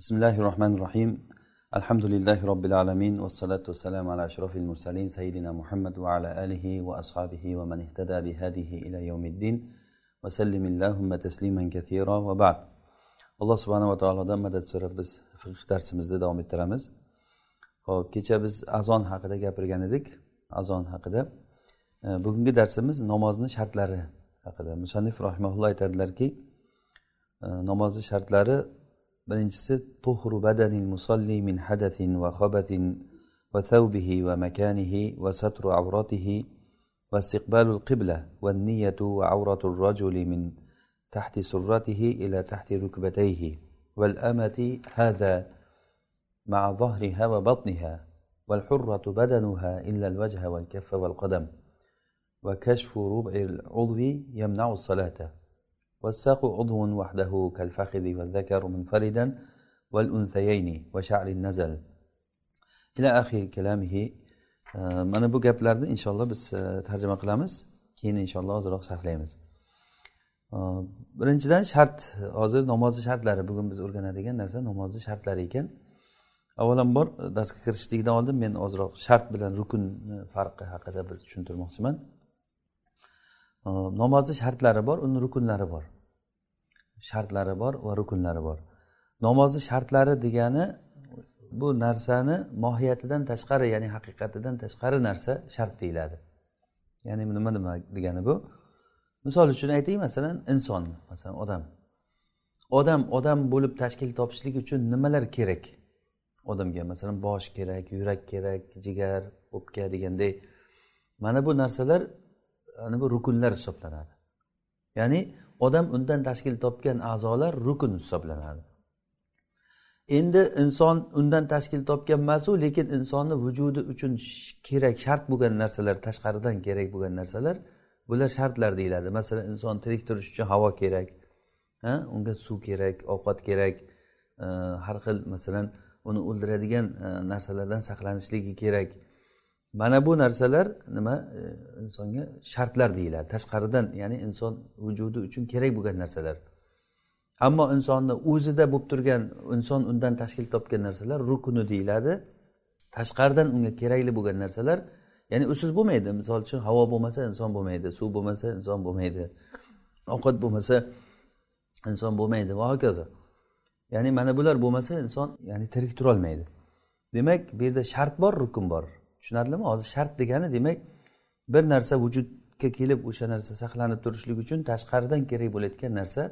بسم الله الرحمن الرحيم الحمد لله رب العالمين والصلاة والسلام على أشرف المرسلين سيدنا محمد وعلى آله وأصحابه ومن اهتدى بهذه إلى يوم الدين وسلم اللهم تسليما كثيرا وبعد alloh subhanava taolodan madad so'rab biz fiqh darsimizni davom ettiramiz ho'p kecha biz azon haqida gapirgan edik azon haqida bugungi darsimiz namozni shartlari haqida musannif rahimaulloh aytadilarki namozni shartlari Birincisi tuhru badenil musalli min hadathin ve khabathin ve thawbihi ve mekanihi ve satru avratihi ve istiqbalul qibla ve niyetu ve avratul raculi min tahti surratihi ila tahti rükbeteyhi vel ameti hâzâ ma'a zahriha ve batniha والحرة بدنها إلا الوجه والكف والقدم وكشف ربع العضو يمنع salata والساق عضو وحده كالفخذ والذكر منفردا والأنثيين وشعر النزل إلى آخر كلامه mana bu gaplarni inshaalloh biz tarjima qilamiz keyin inshaalloh ozroq sharhlaymiz birinchidan shart hozir namozni shartlari bugun biz o'rganadigan narsa namozni shartlari ekan avvalambor darsga kirishlikdan oldin men ozroq shart bilan rukun farqi haqida bir tushuntirmoqchiman namozni shartlari bor uni rukunlari bor Shartlari bor va rukunlari bor. Namozni shartlari degani bu narsani mohiyatidan tashqari ya'ni haqiqatidan tashqari narsa shart deyiladi. Ya'ni nima nima degani bu? Misol uchun aytay masalan inson masalan odam. Odam odam bo'lib tashkil topishlik uchun nimalar kerak odamga? Masalan bosh kerak yurak kerak jigar o'pka deganday mana bu narsalar ana bu rukunlar hisoblanadi. Ya'ni odam undan tashkil topgan a'zolar rukun hisoblanadi. Endi inson undan tashkil topgan emasu lekin insonni vujudi uchun kerak shart bo'lgan narsalar tashqaridan kerak bo'lgan narsalar bular shartlar deyiladi. Masalan inson tirik turish uchun havo kerak ha unga suv kerak ovqat kerak e, har xil masalan uni o'ldiradigan e, narsalardan saqlanishligi kerak. Mana bu narsalar nima e, insonga shartlar deyiladi. Tashqaridan ya'ni inson vujudi uchun kerak bo'lgan narsalar. Ammo insonni o'zida bo'lib turgan inson undan tashkil topgan narsalar rukuni deyiladi. Tashqaridan unga kerakli bo'lgan narsalar ya'ni usiz bo'lmaydi. Misol uchun havo bo'lmasa inson bo'lmaydi suv bo'lmasa inson bo'lmaydi ovqat bo'lmasa inson bo'lmaydi. Va hokazo. Ya'ni mana bular bo'lmasa inson ya'ni tirik turolmaydi. Demak bu yerda shart bor rukun bor. Tushunarlimi? Hozir shart degani demak bir narsa vujudga kelib o'sha narsa saqlanib turishlik uchun tashqaridan kerak bo'layotgan narsa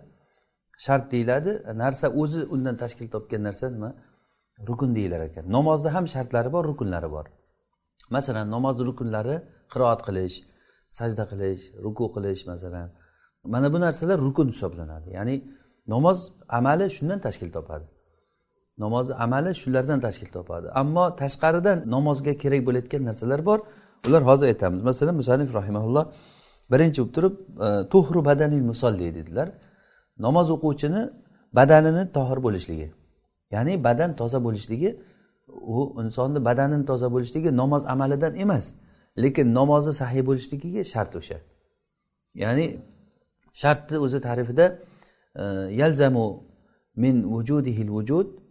shart deyiladi. Narsa o'zi undan tashkil topgan narsa nima rukun deyilar ekan. Namozda ham shartlari bor rukunlari bor. Masalan namozni rukunlari qiroat qilish sajda qilish ruku qilish masalan. Mana bu narsalar rukun hisoblanadi. Ya'ni namoz amali shundan tashkil topadi. Namozni amali shulardan tashkil topadi. Ammo tashqaridan namozga kerak bo'layotgan narsalar bor. Ular hozir aytamiz. Masalan musanif rahimaulloh birinchi bo'lib turib e, tuhru badanil musolli dedilar. Namoz o'quvchini badanini tohir bo'lishligi. Ya'ni badan toza bo'lishligi u insonni badanini toza bo'lishligi namoz amalidan emas lekin namozi sahiy bo'lishligiga shart o'sha. Ya'ni shartni o'zi ta'rifida e, yalzamu min vujudihil vujud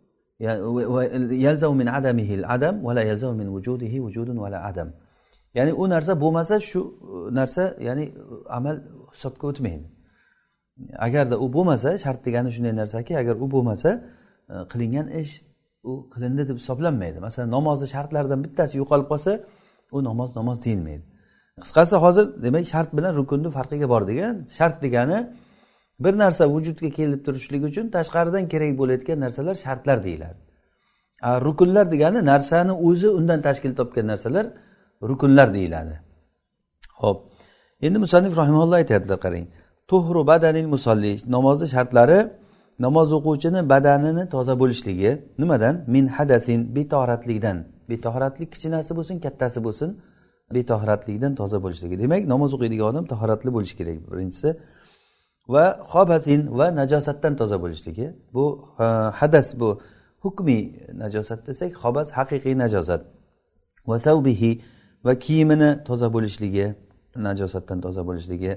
yalzamu min adamihi adam va la yalzamu min vujudihi vujudun va la adam ya'ni u narsa bo'lmasa shu narsa ya'ni amal hisobga o'tmaydi agarda u bo'lmasa shart degani shunday narsaki agar u bo'lmasa qilingan ish u qilindi deb hisoblanmaydi masalan namozni shartlaridan bittasi yo'qolib qolsa u namoz namoz deyilmaydi qisqasi hozir demak shart bilan rukunni farqiga bor degan shart degani bir narsa vujudga kelib turishligi uchun tashqaridan kerak bo'layotgan narsalar shartlar deyiladi. Rukunlar degani narsani o'zi undan tashkil topgan narsalar rukunlar deyiladi. Ho'p endi musannif rahimalloh aytyaptilar qarang. Tuhru badanil musolli namozni shartlari namoz o'quvchini badanini toza bo'lishligi. Nimadan? Min hadasin betohratlikdan betohratlik kichinasi bo'lsin kattasi bo'lsin betohratlikdan toza bo'lishligi. Demak namoz o'qiydigan odam tahoratli bo'lishi kerak. Birinchisi va xobazin va najosatdan toza bo'lishligi. Bu hadas bu hukmiy najosat desak xobaz haqiqiy najosat. Va tavbihi va kiyimini toza bo'lishligi najosatdan toza bo'lishligi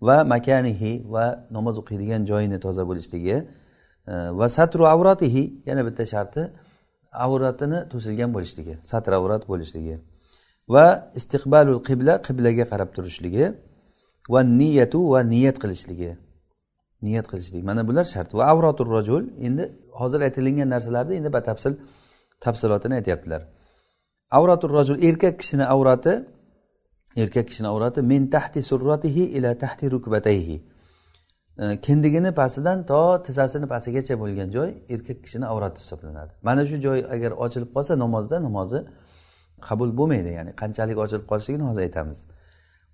va makanihi va namoz o'qiydigan joyini toza bo'lishligi e, va satru avratihi yana bitta sharti avratini to'silgan bo'lishligi satr avrat bo'lishligi va istiqbalul qibla qiblaga qarab turishligi va niyatu va niyat qilishligi. Niyat qilishlik. Mana bular shart. Va avrotur rajul endi hozir aytilingan narsalarni endi batafsil tafsilotini aytyaptilar. Avrotur rajul erkak kishini avrati erkak kishini avrati min tahti surratihi ila tahti rukbatayhi. Kindigini pastidan to tizzasini pastigacha bo'lgan joy erkak kishini avrati hisoblanadi. Mana shu joy agar ochilib qolsa namozda namozi qabul bo'lmaydi ya'ni qanchalik ochilib qolishligini hozir aytamiz.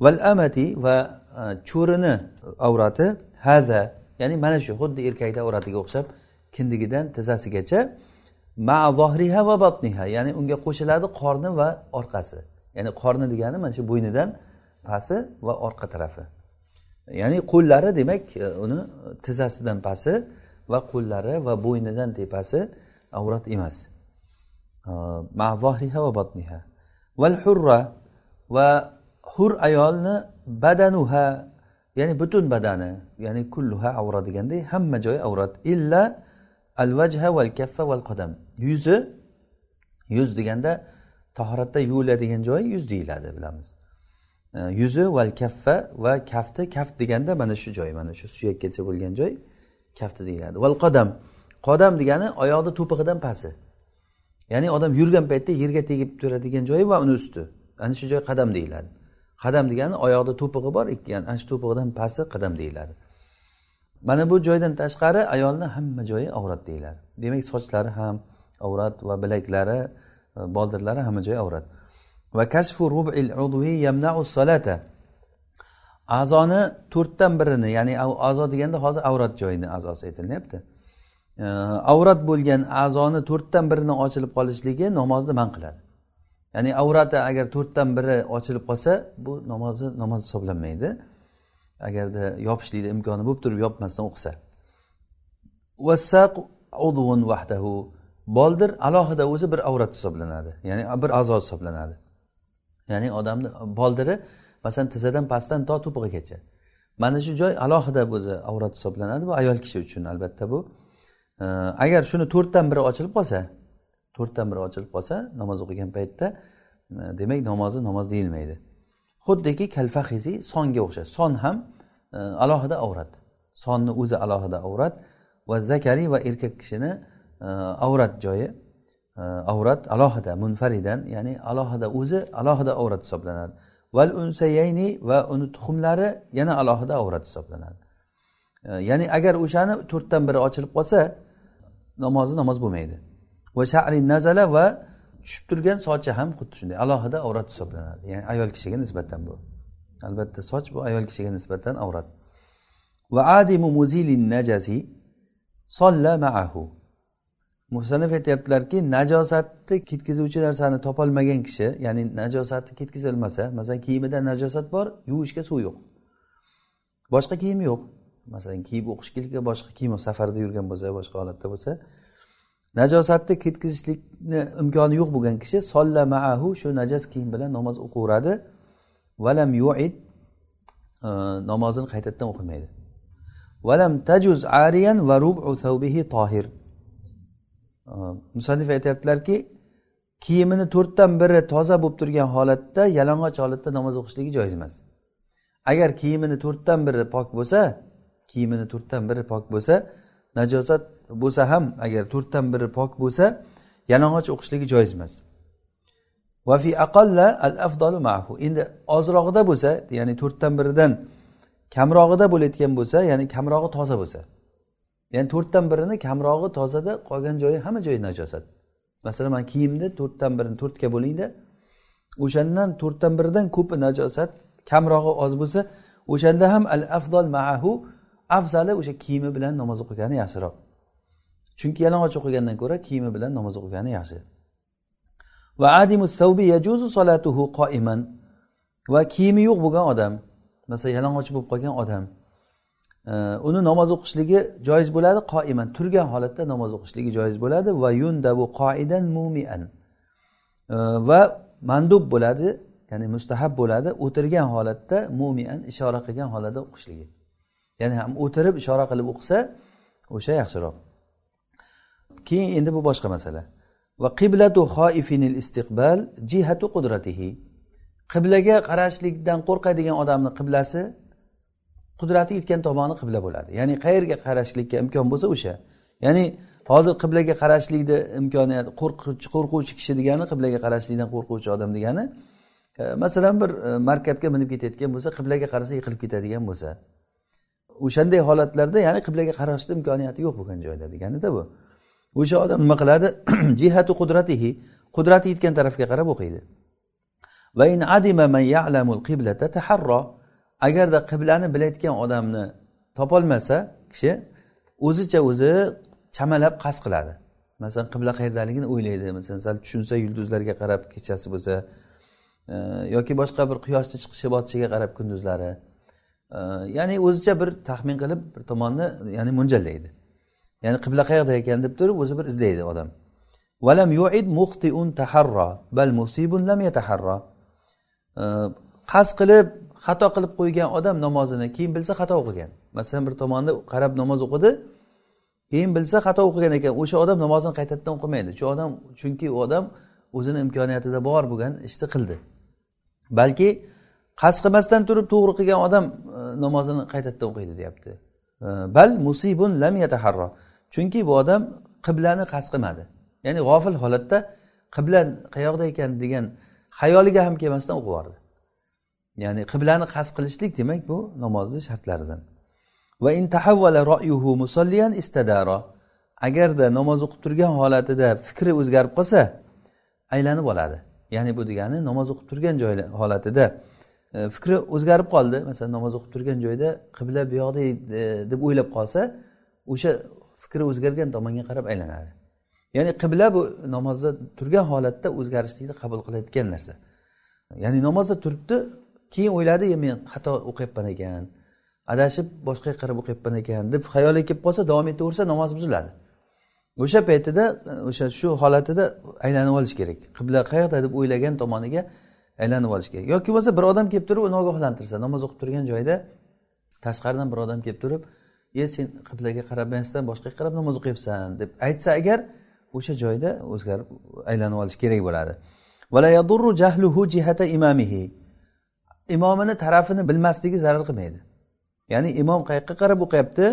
Val amati va e, cho'rini avrati hada ya'ni mana shu xuddi erkakni avratiga o'xshab kindigidan tizzasigacha ma zohriha va batniha ya'ni unga qo'shiladi qorni va orqasi. Ya'ni qorni degani mana shu bo'ynidan pasi va orqa tarafi. Ya'ni qo'llari demak e, uni tizzasidan pasi va qo'llari va bo'ynidan tepasi avrat emas. E, ma zohriha va batniha. Val hurra va hur ayolni badanuha ya'ni butun badani ya'ni kulluha avra deganda hamma joyi avrat illa al vajha val kaffa val qadam yuzi yuz deganda tahoratda yuviladigan joyi yuz deyiladi bilamiz. Yuzi val kaffa va kafti kaft deganda mana shu joy mana shu suyakkacha bo'lgan joy kafti deyiladi. Val qadam qodam degani oyoqni to'pig'idan pasti ya'ni odam yurgan paytda yerga tegib turadigan joyi va uni usti. Ana shu joy qadam deyiladi. Qadam degani oyoqda to'pig'i bor yani ana shu to'pig'idan pasti qadam deyiladi. Mana bu joydan tashqari ayolni hamma joyi avrat deyiladi. Demak sochlari ham avrat va bilaklari e, boldirlari hamma joyi avrat. Va kashfu rubil udvi yamnau salata. A'zoni to'rtdan birini ya'ni a'zo deganda hozir avrat joyini a'zosi aytilyapti e, avrat bo'lgan a'zoni to'rtdan birini ochilib qolishligi namozni man qiladi. Ya'ni avrati agar to'rtdan biri ochilib qolsa bu namozni namoz hisoblanmaydi. Agarda yopishlikni imkoni bo'lib turib yopmasdan o'qisa. Boldir alohida o'zi bir avrat hisoblanadi. Ya'ni bir a'zo hisoblanadi. Ya'ni odamni boldiri masalan tizzadan pastdan to to'pig'igacha mana shu joy alohida o'zi avrat hisoblanadi bu ayol kishi uchun albatta bu. Agar shuni to'rtdan biri ochilib qolsa to'rtdan biri ochilib qolsa namoz o'qigan paytda e, demak namozi namoz deyilmaydi. Xuddiki kalfahizi songa o'xshash son ham e, alohida avrat. Sonni o'zi alohida avrat va zakari va erkak kishini e, avrat joyi avrat alohida munfaridan ya'ni alohida o'zi alohida avrat hisoblanadi. Val unsayayni va uni tuxumlari yana alohida avrat hisoblanadi. Ya'ni agar o'shani to'rtdan biri ochilib qolsa namozi namoz bo'lmaydi. Va shari nazala va tushib turgan sochi ham xuddi shunday. Alohida avrat hisoblanadi. Ya'ni ayol kishiga nisbatan bu. Albatta soch bu ayol kishiga nisbatan avrat. Va adimu muzilin najasi solla maahu. Musanif aytyaptilarki najosatni ketkazuvchi narsani topolmagan kishi ya'ni najosatni ketkazilmasa masalan kiyimida najosat bor yuvishga suv yo'q. Boshqa kiyim yo'q. Masalan kiyib o'qishga boshqa kiyim safarda yurgan bo'lsa boshqa holatda bo'lsa najosatni ketkazishlikni imkoni yo'q bo'lgan kishi solla maahu shu najas kiyim bilan namoz o'qiveradi valam yuid e, namozini qaytadan o'qimaydi. Valam tajuz ariyan va rubu savbihi tohir e, musannif aytyaptilarki kiyimini to'rtdan biri toza bo'lib turgan holatda yalang'och holatda namoz o'qishligi joiz emas. Agar kiyimini to'rtdan biri pok bo'lsa kiyimini to'rtdan biri pok bo'lsa najosat bo'lsa ham agar to'rtdan biri pok bo'lsa yalang'och o'qishligi joiz emas. Vafi aqalla al afdalu mahu endi ozrog'ida bo'lsa ya'ni to'rtdan biridan kamrog'ida bo'layotgan bo'lsa ya'ni kamrog'i toza bo'lsa. Ya'ni to'rtdan birini kamrog'i tozada qolgan joyi hamma joyi najosat. Masalan mana kiyimni to'rtdan birini to'rtga bo'lingda o'shandan to'rtdan biridan ko'pi najosat kamrog'i oz bo'lsa o'shanda ham al afdol maahu afzali o'sha kiyimi bilan namoz o'qigani yaxshiroq. Chunki yalang'och o'qigandan ko'ra kiyimi bilan namoz o'qigani yaxshi. Va adimu savbi yajuzu solatuhu qoiman. Va kiyimi yo'q bo'lgan odam masalan yalang'och bo'lib qolgan odam e, uni namoz o'qishligi joiz bo'ladi qoiman. Turgan holatda namoz o'qishligi joiz bo'ladi. Va yundabu qoidan mumian. E, va mandub bo'ladi ya'ni mustahab bo'ladi. O'tirgan holatda mumian ishora qilgan holatda o'qishligi. Ya'ni ham o'tirib ishora qilib o'qisa o'sha yaxshiroq. Keyin endi bu boshqa masala. Va qiblatu xoifinil istiqbal jihatu qudratihi. Qiblaga qarashlikdan qo'rqadigan odamni qiblasi qudrati yetgan tomoni qibla bo'ladi. Ya'ni qayerga qarashlikka imkon bo'lsa o'sha. Ya'ni hozir qiblaga qarashlikni imkoniyati qo'rquvchi kishi degani qiblaga qarashlikdan qo'rquvchi odam degani e, masalan bir e, markabga minib ketayotgan bo'lsa qiblaga qarasa yiqilib ketadigan bo'lsa. O'shanday holatlarda ya'ni qiblaga qarashni imkoniyati yo'q bo'lgan joyda deganida bu. O'sha odam nima qiladi? Jihatu qudratihi qudrati yetgan tarafga qarab o'qiydi. Va in adima man ya'lamul qiblata taharro agarda qiblani bilayotgan odamni topolmasa kishi o'zicha o'zi chamalab qasd qiladi. Masalan qibla qayerdaligini o'ylaydi. Masalan sal tushunsa yulduzlarga qarab kechasi bo'lsa e, yoki boshqa bir quyoshni chiqishi botishiga qarab kunduzlari ya'ni o'zicha bir taxmin qilib bir tomonni ya'ni mo'ljallaydi ya'ni qibla qayerda ekan deb turib o'zi bir izlaydi odam. Valam yuid muxtiun taharro bal musibun lam yataharro qasd qilib xato qilib qo'ygan odam namozini keyin bilsa xato o'qigan. Masalan bir tomonni qarab namoz o'qidi keyin bilsa xato o'qigan ekan. O'sha odam namozini qaytadan o'qimaydi. Shu odam chunki u odam o'zini imkoniyatida bor bo'lgan ishni qildi. Balki qasd qilmasdan turib to'g'ri qilgan odam e, namozini qaytadan o'qiydi deyapti. E, bal musibun lam yataharro chunki bu odam qiblani qasd qilmadi ya'ni g'ofil holatda qibla qayoqda ekan degan xayoliga ham kelmasdan o'qib yubordi. Ya'ni qiblani qasd qilishlik demak bu namozni shartlaridan. Va in ro'yuhu musalliyan istadaro agarda namoz o'qib turgan holatida fikri o'zgarib qolsa aylanib oladi. Ya'ni bu degani namoz o'qib turgan joy holatida E, fikri o'zgarib qoldi. Masalan namoz o'qib turgan joyda qibla bu yoqda e, deb o'ylab qolsa o'sha fikri o'zgargan tomonga qarab aylanadi. Ya'ni qibla bu namozda turgan holatda o'zgarishlikni qabul qilayotgan narsa. Ya'ni namozda turibdi keyin o'yladi men xato o'qiyapman ekan adashib boshqaga qarab o'qiyapman ekan deb xayoliga kelib qolsa davom etaversa namoz buziladi. O'sha paytida e, o'sha shu holatida aylanib olish kerak. Qibla qayerda deb o'ylagan tomoniga aylanib olish kerak yoki bo'lmasa bir odam kelib turib uni ogohlantirsa namoz o'qib turgan joyda tashqaridan bir odam kelib turib e sen qiblaga qaramasdan boshqaga qarab namoz o'qiyapsan deb aytsa agar o'sha joyda o'zgarib aylanib olish kerak bo'ladi. Imomini tarafini bilmasligi zarar qilmaydi. Ya'ni imom qayoqqa qarab o'qiyapti?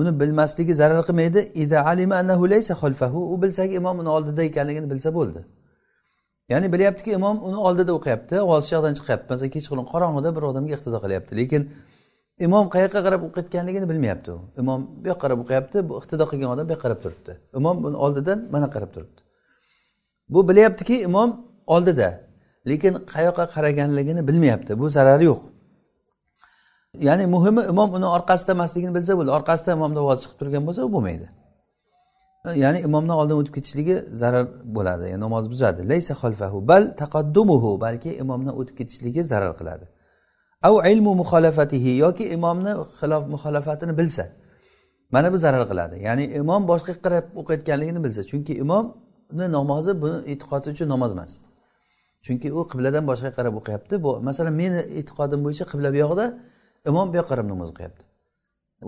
Uni bilmasligi zarar qilmaydi. U bilsaki imom uni oldida ekanligini bilsa bo'ldi. Ya'ni bilyaptiki imom uni oldida o'qiyapti ovozi yoqdan chiqyapti. Masalan kechqurun qorong'ida bir odamga iqtido qilyapti. Lekin imom qayoqqa qarab o'qiyotganligini bilmayapti u. Imom bu yoqqa qarab o'qiyapti bu iqtido qilgan odam bu yoqqa qarab turibdi. Imom buni oldidan mana qarab turibdi. Bu bilyaptiki imom oldida lekin qayoqqa qaraganligini bilmayapti. Bu zarari yo'q. Ya'ni muhimi imom uni orqasida emasligini bilsa bo'ldi. Orqasida imomni ovozi chiqib turgan bo'lsa u bo'lmaydi. Ya'ni imomdan oldin o'tib ketishligi zarar bo'ladi yani namoz buzadi. Laysa xolfahu bal taqaddumuhu balki imomdan o'tib ketishligi zarar qiladi. Av ilmu muxolafatihi yoki imomni xilof muxolafatini bilsa mana bu zarar qiladi. Ya'ni imom boshqa qarab o'qiyotganligini bilsa chunki imomni namozi buni e'tiqodi uchun namoz emas. Chunki u qibladan boshqa qarab o'qiyapti. Bu masalan meni e'tiqodim bo'yicha qibla bu yoqda imom bu yoqqa qarab namoz o'qiyapti.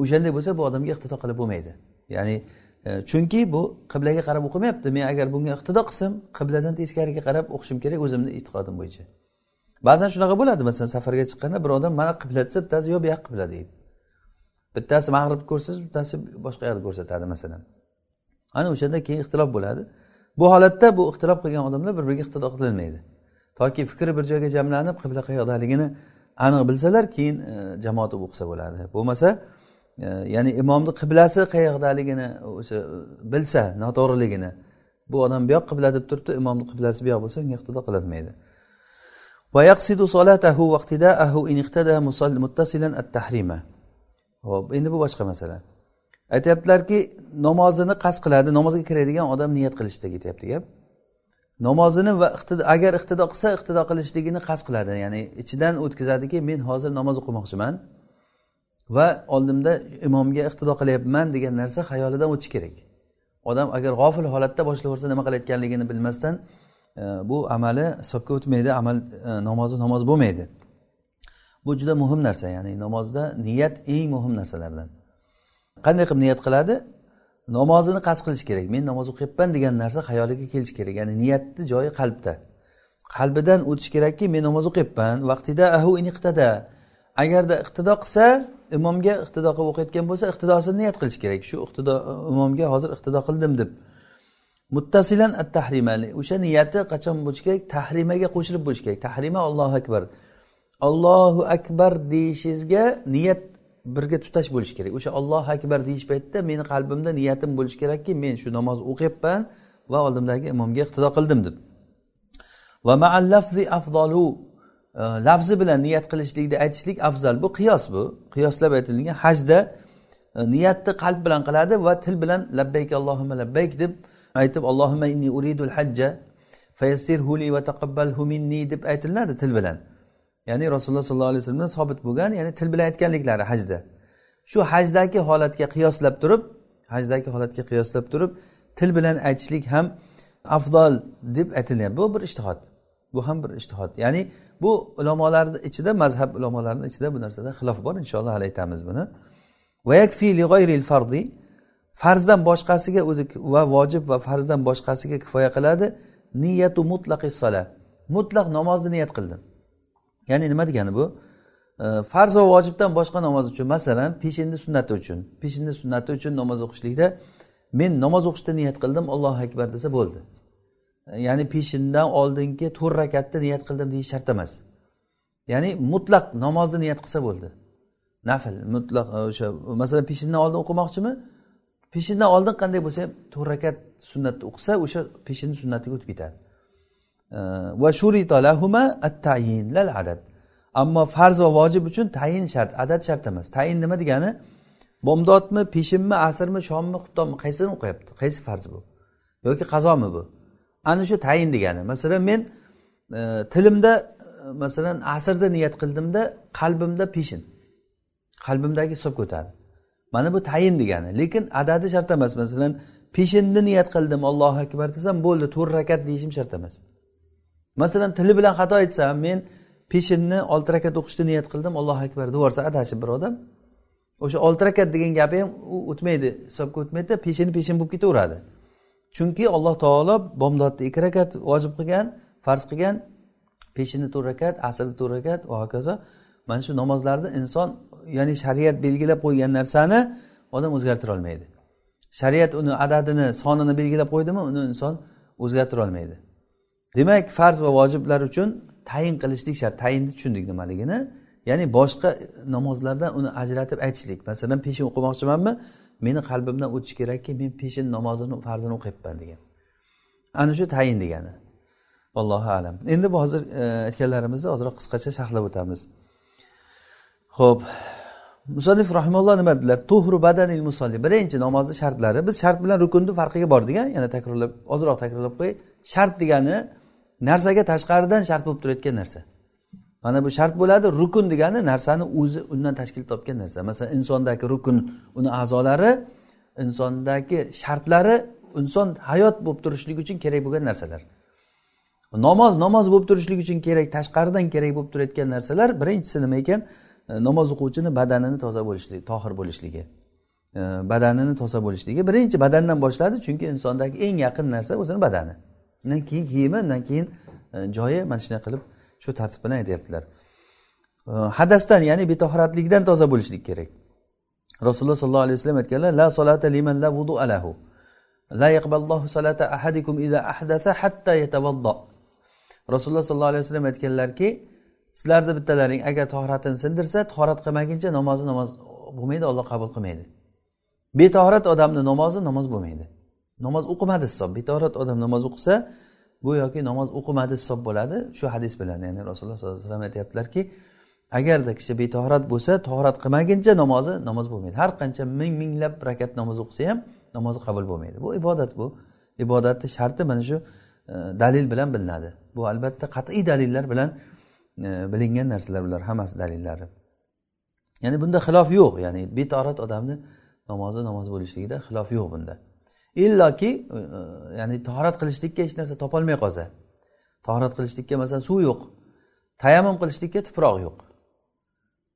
O'shanday bo'lsa bu odamga iqtido qilib bo'lmaydi. Ya'ni E, chunki bu qiblaga qarab o'qimayapti. Men agar bunga iqtido qilsam qibladan teskariga qarab o'qishim kerak o'zimni e'tiqodim bo'yicha. Ba'zan shunaqa bo'ladi. Masalan safarga chiqqanda bir odam mana qibla desa bittasi yo'q bu yoq qibla deydi. Bittasi mag'ribni ko'rsatsa bittasi boshqa yoqni ko'rsatadi masalan. Ana o'shanda keyin ixtilof bo'ladi. Bu holatda bu ixtilof qilgan odamlar bir biriga iqtido qilinmaydi. Toki fikri bir joyga jamlanib qibla qayoqdaligini aniq bilsalar keyin e, jamoat o'qisa bo'ladi. Bo'lmasa ya'ni imomni qiblasi qayerdaligini o'sha bilsa noto'g'riligini bu odam bu yoq qibla deb turibdi imomni qiblasi bu yoq bo'lsa unga iqtido qilolmaydi hop endi bu boshqa masala. Aytyaptilarki namozini qasd qiladi namozga kiradigan odam niyat qilishda ketyapti gap. Namozini va agar iqtido qilsa iqtido qilishligini qasd qiladi ya'ni ichidan o'tkazadiki men hozir namoz o'qimoqchiman. Va oldimda imomga iqtido qilyapman degan narsa xayolidan o'tishi kerak. Odam agar g'ofil holatda boshlaversa nima qilayotganligini bilmasdan e, bu amali hisobga o'tmaydi amal e, namozi namoz bo'lmaydi. Bu juda muhim narsa ya'ni namozda niyat eng muhim narsalardan. Qanday qilib niyat qiladi? Namozini qasd qilish kerak. Men namoz o'qiyapman degan narsa xayoliga kelishi kerak ya'ni niyatni joyi qalbda. Qalbidan o'tishi kerakki men namoz o'qiyapman vaqtida ahu iniqtada agarda iqtido qilsa imomga iqtido qilib o'qiyotgan bo'lsa iqtidosini niyat qilish kerak. Shu iqtido imomga hozir iqtido qildim deb. Muttasilan at tahrimali o'sha niyati qachon bo'lishi kerak? Tahrimaga qo'shilib bo'lishi kerak. Tahrima allohu akbar. Allohu akbar deyishingizga niyat birga tutash bo'lishi kerak. O'sha ollohu akbar deyish paytida meni qalbimda niyatim bo'lishi kerakki men shu namoz o'qiyapman va oldimdagi imomga iqtido qildim deb. Va maalafzi afzolu lafzi bilan niyat qilishlikni aytishlik afzal. Bu qiyos bu. Qiyoslab aytilgan hajda e, niyatni qalb bilan qiladi va til bilan labbayk allohimma labbayk deb aytib allohimma inni uridul hajja fayassirhu li va taqabbalhu minni deb aytiladi til bilan. Ya'ni rasululloh sollallohu alayhi vasallamdan sobit bo'lgan ya'ni til bilan aytganliklari hajda. Shu hajdagi holatga qiyoslab turib hajdagi holatga qiyoslab turib til bilan aytishlik ham afzal deb aytilyapti. Bu bir ishtihod. Bu ham bir ishtihod. Ya'ni bu ulamolarni ichida mazhab ulamolarini ichida bu narsada xilof bor. Inshaalloh hali aytamiz buni. Farzdan boshqasiga o'zi va vojib va farzdan boshqasiga kifoya qiladi. Niyatu mutlaqi sola mutlaq namozni niyat qildim. Ya'ni nima degani bu? Farz va vojibdan boshqa namoz uchun masalan peshinni sunnati uchun. Peshinni sunnati uchun namoz o'qishlikda men namoz o'qishni niyat qildim allohu akbar desa bo'ldi. Ya'ni peshindan oldingi to'rt rakatni niyat qildim deyish shart emas. Ya'ni mutlaq namozni niyat qilsa bo'ldi. Nafl mutlaq e, o'sha masalan peshindan oldin o'qimoqchimi? Peshindan oldin qanday bo'lsa ham to'rt rakat sunnatni o'qisa o'sha peshinni sunnatiga o'tib ketadi. E, va shuritalahuma at tayin lal adad. Ammo farz va vojib uchun tayin shart adad shart emas. Tayin nima degani? Bomdodmi peshinmi asrmi shommi xuftonni qaysini o'qiyapti? Qaysi farz bu? Yoki qazomi bu? Ana shu tayin degani. Masalan men e, tilimda masalan asrda niyat qildimda qalbimda peshin qalbimdagi hisobga o'tadi mana bu tayin degani. Lekin adadi shart emas. Masalan peshinni niyat qildim allohu akbar desam bo'ldi to'rt rakat deyishim shart emas. Masalan tili bilan xato aytsam men peshinni olti rakat o'qishni niyat qildim allohu akbar deyorsa adashib bir odam o'sha olti rakat degan gapi ham u o'tmaydi hisobga o'tmaydida peshin peshin bo'lib ketaveradi. Chunki alloh taolo bomdodni ikki rakat vojib qilgan farz qilgan peshinni to'rt rakat asrni to'rt rakat va hokazo. Mana shu namozlarni inson ya'ni shariat belgilab qo'ygan narsani odam o'zgartira olmaydi. Shariat uni adadini sonini belgilab qo'ydimi uni inson o'zgartira olmaydi. Demak farz va vojiblar uchun tayin qilishlik shart tayinni tushundik nimaligini. Ya'ni boshqa namozlardan uni ajratib aytishlik. Masalan peshin o'qimoqchimanmi? Meni qalbimdan o'tishi kerakki men peshin namozini farzini o'qiyapman degan. Ana shu tayin degani. Allohu alam. Endi bu hozir e, aytganlarimizni ozroq qisqacha sharhlab o'tamiz. Ho'p musallif rahimalloh nima dedilar? Tuhru badanil musolli birinchi namozni shartlari. Biz shart bilan rukunni farqiga bordik a yana takrorlab ozroq takrorlab qo'yay. Shart degani narsaga tashqaridan shart bo'lib turayotgan narsa. Mana bu shart bo'ladi. Rukun degani narsani o'zi undan tashkil topgan narsa. Masalan insondagi rukun uni a'zolari insondagi shartlari inson hayot bo'lib turishligi uchun kerak bo'lgan narsalar. Namoz namoz bo'lib turishligi uchun kerak tashqaridan kerak bo'lib turayotgan narsalar birinchisi nima ekan? E, namoz o'quvchini badanini toza bo'lishligi tohir bo'lishligi. E, badanini toza bo'lishligi. Birinchi badandan boshladi chunki insondagi eng yaqin narsa o'zini badani. Undan keyin kiyimi undan keyin e, joyi mana shunday qilib shu tartib bilan aytyaptilar. Hadasdan ya'ni betohoratlikdan toza bo'lishlik kerak. Rasululloh sollallohu alayhi vasallam aytganlar la solata liman la vudu alahu la yaqballohu solata ahadikum ida ahdatha hatta yatavaddo rasululloh sollallohu alayhi vasallam aytganlarki sizlarni bittalaring agar tohratini sindirsa tohorat qilmaguncha namozi namoz bo'lmaydi olloh qabul qilmaydi. Betohorat odamni namozi namoz bo'lmaydi. Namoz o'qimadi hisob. Betohorat odam namoz o'qisa go'yoki namoz o'qimadi hisob bo'ladi. Shu hadis bilan ya'ni rasululloh sollallohu alayhi vasallam aytyaptilarki agarda kishi betohrat bo'lsa tohrat qilmaguncha namozi namoz bo'lmaydi. Har qancha ming minglab rakat namoz o'qisa ham namozi qabul bo'lmaydi. Bu ibodat bu. Ibodatni sharti mana shu e, dalil bilan bilinadi. Bu albatta qat'iy dalillar bilan e, bilingan narsalar bular hammasi dalillari. Ya'ni bunda xilof yo'q. Ya'ni betohrat odamni namozi namoz bo'lishligida xilof yo'q bunda. Illoki e, e, ya'ni tahorat qilishlikka hech narsa topolmay qolsa. Tahorat qilishlikka masalan suv yo'q. Tayammum qilishlikka tuproq yo'q.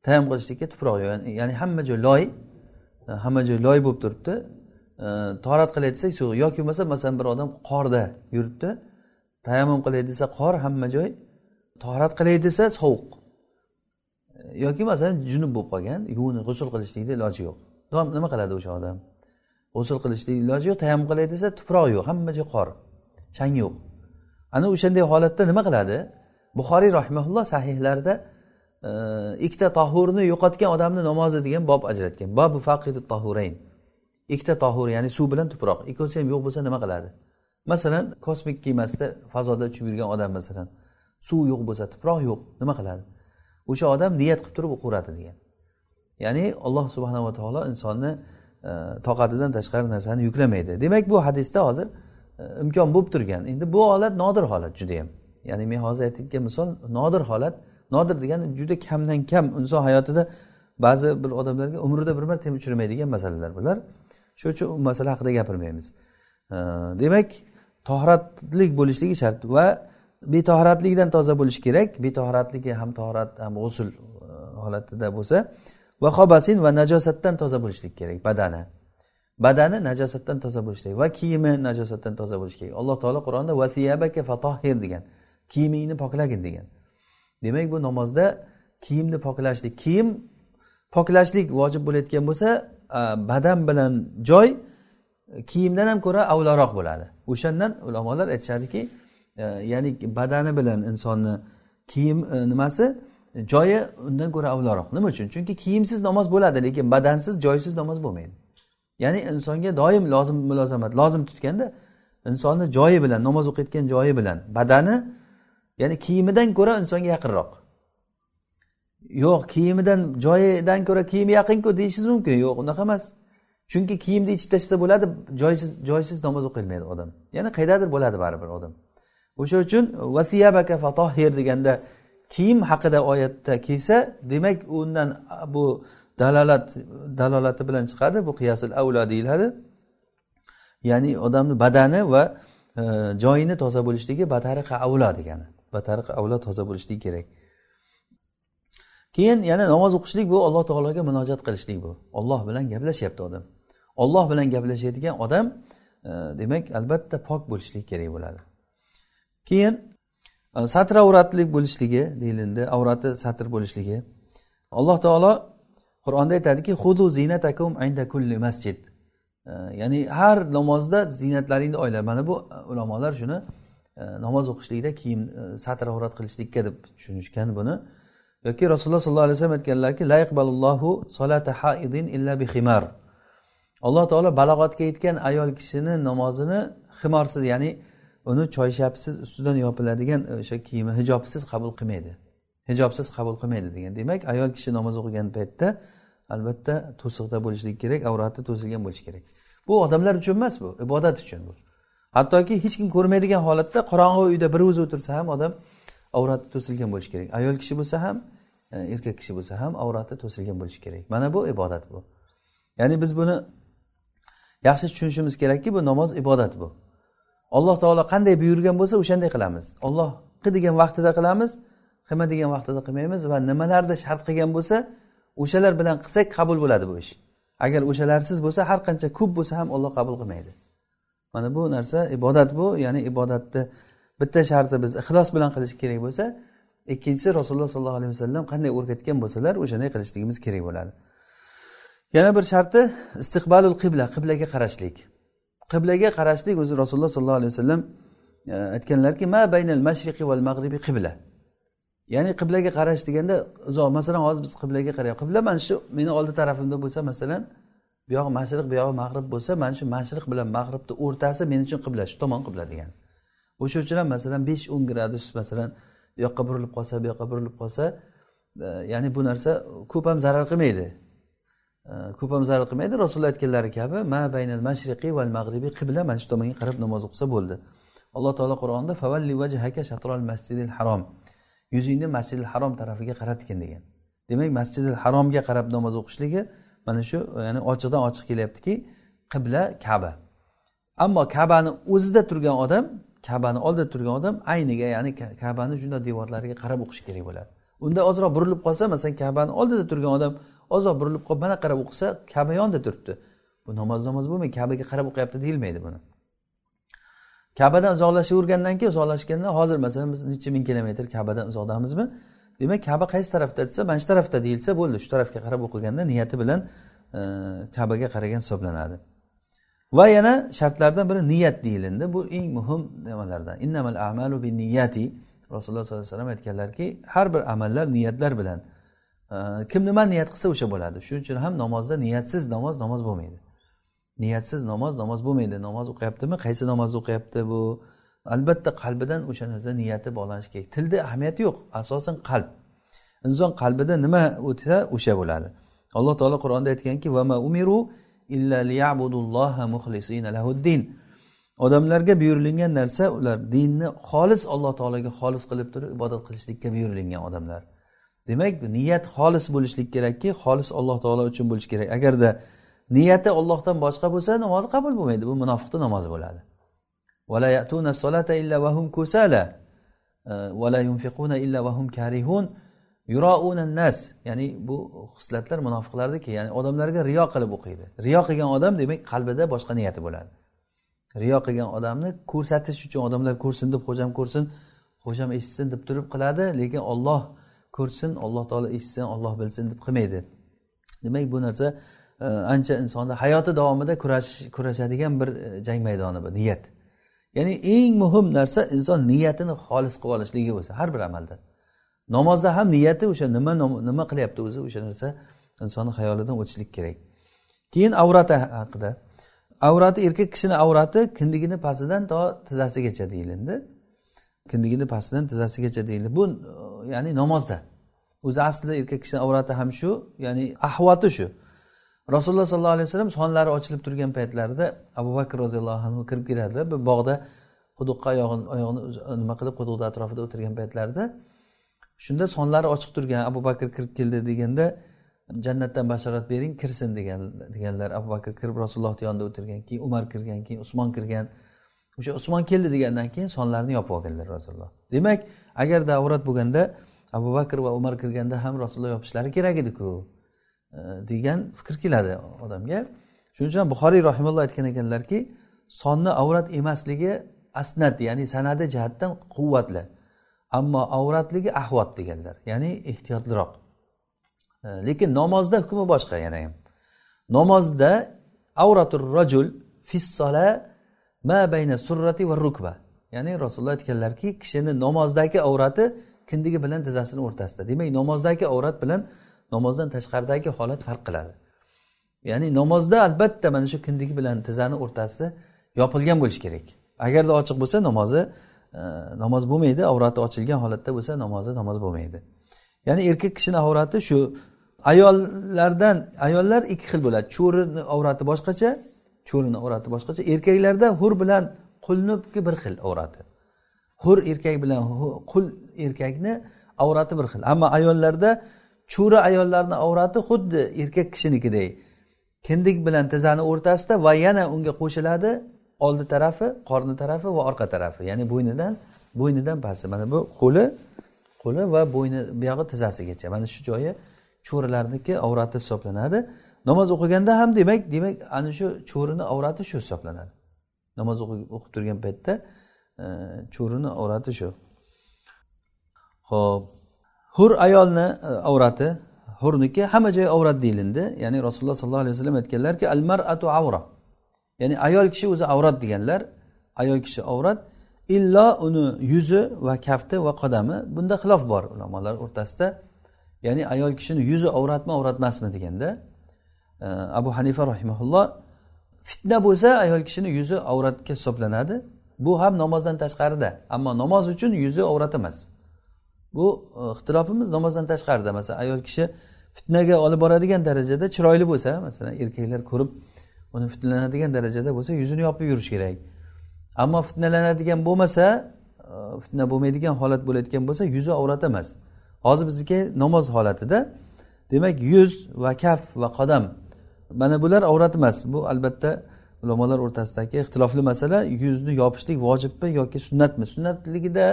Tayammum qilishlikka tuproq yo'q. Ya'ni hamma joy loy e, hamma joy loy bo'lib turibdi. Tahorat qilay desak suv yoki bo'lmasa masalan bir odam qorda yuribdi. Tayammum qilay desa qor hamma joy tahorat qilay desa sovuq. Yoki masalan junub bo'lib qolgan yuvinib g'usul qilishlikni iloji yo'q. Nima qiladi o'sha odam? G'usul qilishlik iloji yo'q tayammum qilay desa tuproq yo'q hamma joy qor chang yo'q. Ana o'shanday holatda nima qiladi? Buxoriy rahimaulloh sahihlarida e, ikkita tohurni yo'qotgan odamni namozi degan bob ajratgan. Bobu faqidu tohurayn. Ikkita tohur ya'ni suv bilan tuproq. Ikkovsi ham yo'q bo'lsa nima qiladi? Masalan kosmik kemasida fazoda uchib yurgan odam masalan suv yo'q bo'lsa tuproq yo'q nima qiladi? O'sha odam niyat qilib turib o'qiveradi degan. Ya'ni alloh subhanava taolo insonni E, toqatidan tashqari narsani yuklamaydi. Demak bu hadisda hozir e, imkon bo'lib turgan. Endi bu holat nodir holat judayam ya'ni men hozir aytgan misol nodir holat. Nodir degani juda kamdan kam. Inson hayotida ba'zi bir odamlarga umrida bir marta ham uchramaydigan masalalar bular. Shuning uchun u masala haqida gapirmaymiz. E, demak tohratlik bo'lishligi shart va betohratlikdan toza bo'lishi kerak. Betohratligi ham tohrat ham g'usul holatida bo'lsa va hobasin va najosatdan toza bo'lishlik kerak badani. Badani najosatdan toza bo'lishi kerak va kiyimi najosatdan toza bo'lishi kerak. Alloh taolo qur'onda vasiyabaka fatohir degan kiyimingni poklagin degan. Demak bu namozda kiyimni poklashlik kiyim poklashlik vojib bo'layotgan bo'lsa badan bilan joy kiyimdan ham ko'ra avlaroq bo'ladi. O'shandan ulamolar aytishadiki e, ya'ni badani bilan insonni kiyim e, nimasi? Joyi undan ko'ra avlaroq nima uchun? Chunki kiyimsiz namoz bo'ladi lekin badansiz joysiz namoz bo'lmaydi. Ya'ni insonga doim lozim mulozamat lozim tutganda insonni joyi bilan namoz o'qiyotgan joyi bilan badani ya'ni kiyimidan ko'ra insonga yaqinroq. Yo'q kiyimidan joyidan ko'ra kiyimi yaqinku deyishingiz mumkin. Yo'q unaqa emas. Chunki kiyimni yechib tashlasa bo'ladi joysiz joysiz namoz o'qilmaydi odam. Ya'ni qayerdadir bo'ladi baribir odam. O'sha uchun vasiyabaka fatohir deganda kiyim haqida oyatda kelsa demak undan bu dalolat dalolati bilan chiqadi bu qiyasul avlo deyiladi. Ya'ni odamni badani va e, joyini toza bo'lishligi batariqa avlo degani. Batariqa avlo toza bo'lishligi kerak. Keyin yana namoz o'qishlik bu alloh taologa munojat qilishlik bu. Olloh bilan gaplashyapti odam. Olloh bilan gaplashadigan odam e, demak albatta pok bo'lishlik kerak bo'ladi. Keyin Э, satr avratlik bo'lishligi deyilindi. Avrati satr bo'lishligi. Alloh taolo qur'onda aytadiki hudu zinatakum inda kulli masjid ya'ni har namozda ziynatlaringni oyla mana bu э, ulamolar shuni э, namoz o'qishlikda kiyim satr avrat qilishlikka deb tushunishgan buni. Yoki rasululloh sollallohu alayhi vasallam aytganlarki la iqbalullohu solata haidin illa bi ximar alloh taolo balog'atga yetgan ayol kishini namozini himorsiz ya'ni uni choyshabsiz ustidan yopiladigan e, o'sha kiyimi hijobsiz qabul qilmaydi. Hijobsiz qabul qilmaydi degan. Demak ayol kishi namoz o'qigan paytda albatta to'siqda bo'lishlik kerak avrati to'silgan bo'lishi kerak. Bu odamlar uchun emas bu ibodat uchun bu. Hattoki hech kim ko'rmaydigan holatda qorong'i uyda bir o'zi o'tirsa ham odam avrati to'silgan bo'lishi kerak. Ayol kishi bo'lsa ham e, erkak kishi bo'lsa ham avrati to'silgan bo'lishi kerak. Mana bu ibodat bu. Ya'ni biz buni yaxshi tushunishimiz kerakki bu namoz ibodat bu. Alloh taolo qanday buyurgan bo'lsa o'shanday qilamiz. Olloh qil degan vaqtida qilamiz qilma degan vaqtida qilmaymiz va nimalarni shart qilgan bo'lsa o'shalar bilan qilsak qabul bo'ladi bu ish. Agar o'shalarsiz bo'lsa har qancha ko'p bo'lsa ham olloh qabul qilmaydi. Mana bu narsa ibodat bu ya'ni ibodatni bitta sharti biz ixlos bilan qilish kerak bo'lsa ikkinchisi rasululloh sollallohu alayhi vasallam qanday o'rgatgan bo'lsalar o'shanday qilishligimiz kerak bo'ladi. Yana bir sharti istiqbalul qibla qiblaga qarashlik. Qiblaga qarashlik o'zi rasululloh sollallohu alayhi vasallam e, aytganlarki ma baynal mashriqi val mag'ribi qibla. Ya'ni qiblaga qarash deganda uzoq masalan hozir biz qiblaga qarayapmiz. Qibla mana shu meni oldi tarafimda bo'lsa masalan bu yog'i mashriq bu yog'i mag'rib bo'lsa mana shu mashriq bilan mag'ribni o'rtasi men uchun qibla shu tomon qibla degan. O'sha uchun ham masalan besh o'n gradus masalan bu yoqqa burilib qolsa bu yoqqa burilib qolsa e, ya'ni bu narsa ko'p ham zarar qilmaydi. Ko'p ham zarar qilmaydi rasululloh aytganlari kabi ma baynal mashriqiy val mag'ribiy qibla mana shu tomonga qarab namoz o'qisa bo'ldi. Alloh taolo qur'onda favalli vajhaka shatrol masjidil harom. Yuzingni masjidil harom tarafiga qaratgin degan. Demak masjidil haromga qarab namoz o'qishligi mana shu ya'ni ochiqdan ochiq kelyaptiki qibla kaba. Ammo kabani o'zida turgan odam kabani oldida turgan odam ayniga ya'ni kabani shunday devorlariga qarab o'qishi kerak bo'ladi. Unda ozroq burilib qolsa masalan kabani oldida turgan odam ozroq burilib qolib mana qarab o'qisa kaba yonida turibdi. Bu namoz namoz bo'lmaydi kabaga qarab o'qiyapti deyilmaydi buni. Kabadan uzoqlashavergandan keyin uzoqlashgandan hozir masalan biz necha ming kilometr kabadan uzoqdamizmi? Demak kaba qaysi tarafda desa mana shu tarafda deyilsa bo'ldi. Shu tarafga qarab o'qiganda niyati bilan e, kabaga qaragan hisoblanadi. Va yana shartlardan biri niyat deyilindi. Bu eng muhim nimalardan. Innamal amalu bin niyati rasululloh sollallohu alayhi vasallam aytganlarki har bir amallar niyatlar bilan kim nima niyat qilsa o'sha bo'ladi. Shuning uchun ham namozda niyatsiz namoz namoz bo'lmaydi. Niyatsiz namoz namoz bo'lmaydi. Namoz o'qiyaptimi? Qaysi namozni o'qiyapti bu? Albatta qalbidan o'sha narsa niyati bog'lanishi kerak. Tilda ahamiyati yo'q asosan qalb. Inson qalbida nima o'tsa o'sha bo'ladi. Alloh taolo qur'onda aytganki vama umiru illa liyabudulloha muxlisina lahuddin. Odamlarga buyurilgan narsa ular dinni xolis alloh taologa xolis qilib turib ibodat qilishlikka buyurilgan odamlar. Demak niyat xolis bo'lishlik kerakki xolis alloh taolo uchun bo'lishi kerak. Agarda niyati ollohdan boshqa bo'lsa namozi qabul bo'lmaydi. Bu munofiqni namozi bo'ladi. Eh, Nas ya'ni bu xislatlar munofiqlarniki ya'ni odamlarga riyo qilib o'qiydi. Riyo qilgan odam demak qalbida boshqa niyati bo'ladi. Riyo qilgan odamni ko'rsatish uchun odamlar ko'rsin deb xo'jam ko'rsin xo'jam eshitsin deb turib qiladi lekin olloh ko'rsin alloh taolo eshitsin olloh bilsin deb qilmaydi. Demak bu narsa e, ancha insonni hayoti davomida kurashish kurashadigan bir e, jang maydoni bu niyat. Ya'ni eng muhim narsa inson niyatini xolis qilib olishligi bo'lsa har bir amalda. Namozda ham niyati o'sha nima nima qilyapti o'zi o'sha narsa insonni xayolidan o'tishlik kerak. Keyin avrati haqida. Avrati erkak kishini avrati kindigini pastidan to tizzasigacha deyilindi. Kindigini pastidan tizzasigacha deyildi. Bu ya'ni namozda. O'zi aslida erkak kishini avrati ham shu ya'ni ahvoti shu. Rasululloh sollallohu alayhi vasallam sonlari ochilib turgan paytlarida abu bakr roziyallohu anhu kirib keladilar bir bog'da quduqqa oyog'ini oyog'ini nima qilib quduqni atrofida o'tirgan paytlarida shunda sonlari ochiq turgan abu bakr kirib keldi deganda jannatdan bashorat bering kirsin degan deganlar abu bakr kirib rasulullohni yonida o'tirgan keyin umar kirgan keyin usmon kirgan. O'sha usmon keldi degandan keyin sonlarni yopib olganlar rasululloh demak agarda avrat bo'lganda abu bakr va umar kirganda ham rasululloh yopishlari kerak ediku e, degan fikr keladi odamga. Shuning uchun buxoriy rahimulloh aytgan ekanlarki sonni avrat emasligi asnat ya'ni sanadi jihatdan quvvatli ammo avratligi ahvot deganlar ya'ni ehtiyotliroq. E, lekin namozda hukmi boshqa yana ham. Namozda avratur rajul fissola ma bayna surrati va rukba. Ya'ni rasululloh aytganlarki kishini namozdagi avrati kindigi bilan tizzasini o'rtasida. Demak namozdagi avrat bilan namozdan tashqaridagi holat farq qiladi. Ya'ni namozda albatta mana shu kindigi bilan tizzani o'rtasi yopilgan bo'lishi kerak. Agarda ochiq bo'lsa namozi e, namoz bo'lmaydi avrati ochilgan holatda bo'lsa namozi namoz bo'lmaydi. Ya'ni erkak kishini avrati shu ayollardan ayollar ikki xil bo'ladi. Cho'rini avrati boshqacha cho'rini avrati boshqacha erkaklarda hur bilan qulniki bir xil avrati hur erkak bilan qul erkakni avrati bir xil. Ammo ayollarda cho'ri ayollarni avrati xuddi erkak kishinikiday kindik bilan tizzani o'rtasida va yana unga qo'shiladi oldi tarafi qorni tarafi va orqa tarafi. Ya'ni bo'ynidan bo'ynidan pasti mana bu qo'li qo'li va bo'yni buyog'i tizzasigacha. Mana shu joyi cho'rilarniki avrati hisoblanadi. Namoz o'qiganda ham demak demak ana shu cho'rini avrati shu hisoblanadi. Namoz o'qib turgan paytda e, cho'rini avrati shu. Ho'p hur ayolni e, avrati hurniki hamma joyi avrat deyilindi. Ya'ni rasululloh sollallohu alayhi vasallam aytganlarki al maratu avra. Ya'ni ayol kishi o'zi avrat deganlar ayol kishi avrat illo uni yuzi va kafti va qadami bunda xilof bor ulamolar o'rtasida. Ya'ni ayol kishini yuzi avratmi avrat emasmi deganda abu hanifa rahimaulloh fitna bo'lsa ayol kishini yuzi avratga hisoblanadi. Bu ham namozdan tashqarida. Ammo namoz uchun yuzi avrat emas. Bu e, ixtilofimiz namozdan tashqarida. Masalan ayol kishi fitnaga olib boradigan darajada chiroyli bo'lsa masalan erkaklar ko'rib uni fitnalanadigan darajada bo'lsa yuzini yopib yurish kerak. Ammo fitnalanadigan bo'lmasa e, fitna bo'lmaydigan holat bo'layotgan bo'lsa yuzi avrat emas. Hozir bizniki namoz holatida demak yuz va kaf va qadam mana bular avrat emas. Bu albatta ulamolar o'rtasidagi ixtilofli masala. Yuzni yopishlik vojibmi yoki sunnatmi? Sunnatligida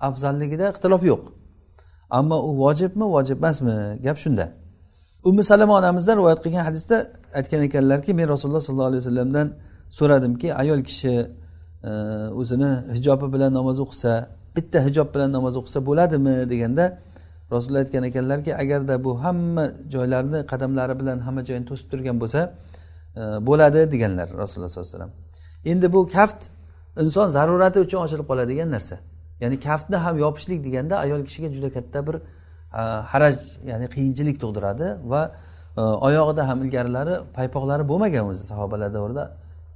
afzalligida ixtilof yo'q. Ammo u vojibmi vojib emasmi? Gap shunda. Umi salama onamizdan rivoyat qilgan hadisda aytgan ekanlarki men rasululloh sollallohu alayhi vasallamdan so'radimki ayol kishi e, o'zini hijobi bilan namoz o'qisa bitta hijob bilan namoz o'qisa bo'ladimi deganda rasululloh aytgan ekanlarki agarda bu hamma joylarni qadamlari bilan hamma joyini to'sib turgan bo'lsa e, bo'ladi deganlar rasululloh sollallohu alayhi vasallam. Endi bu kaft inson zarurati uchun ochilib qoladigan narsa. Ya'ni kaftni ham yopishlik deganda ayol kishiga juda katta bir e, haraj ya'ni qiyinchilik tug'diradi va e, oyog'ida ham ilgarilari paypoqlari bo'lmagan o'zi sahobalar davrida.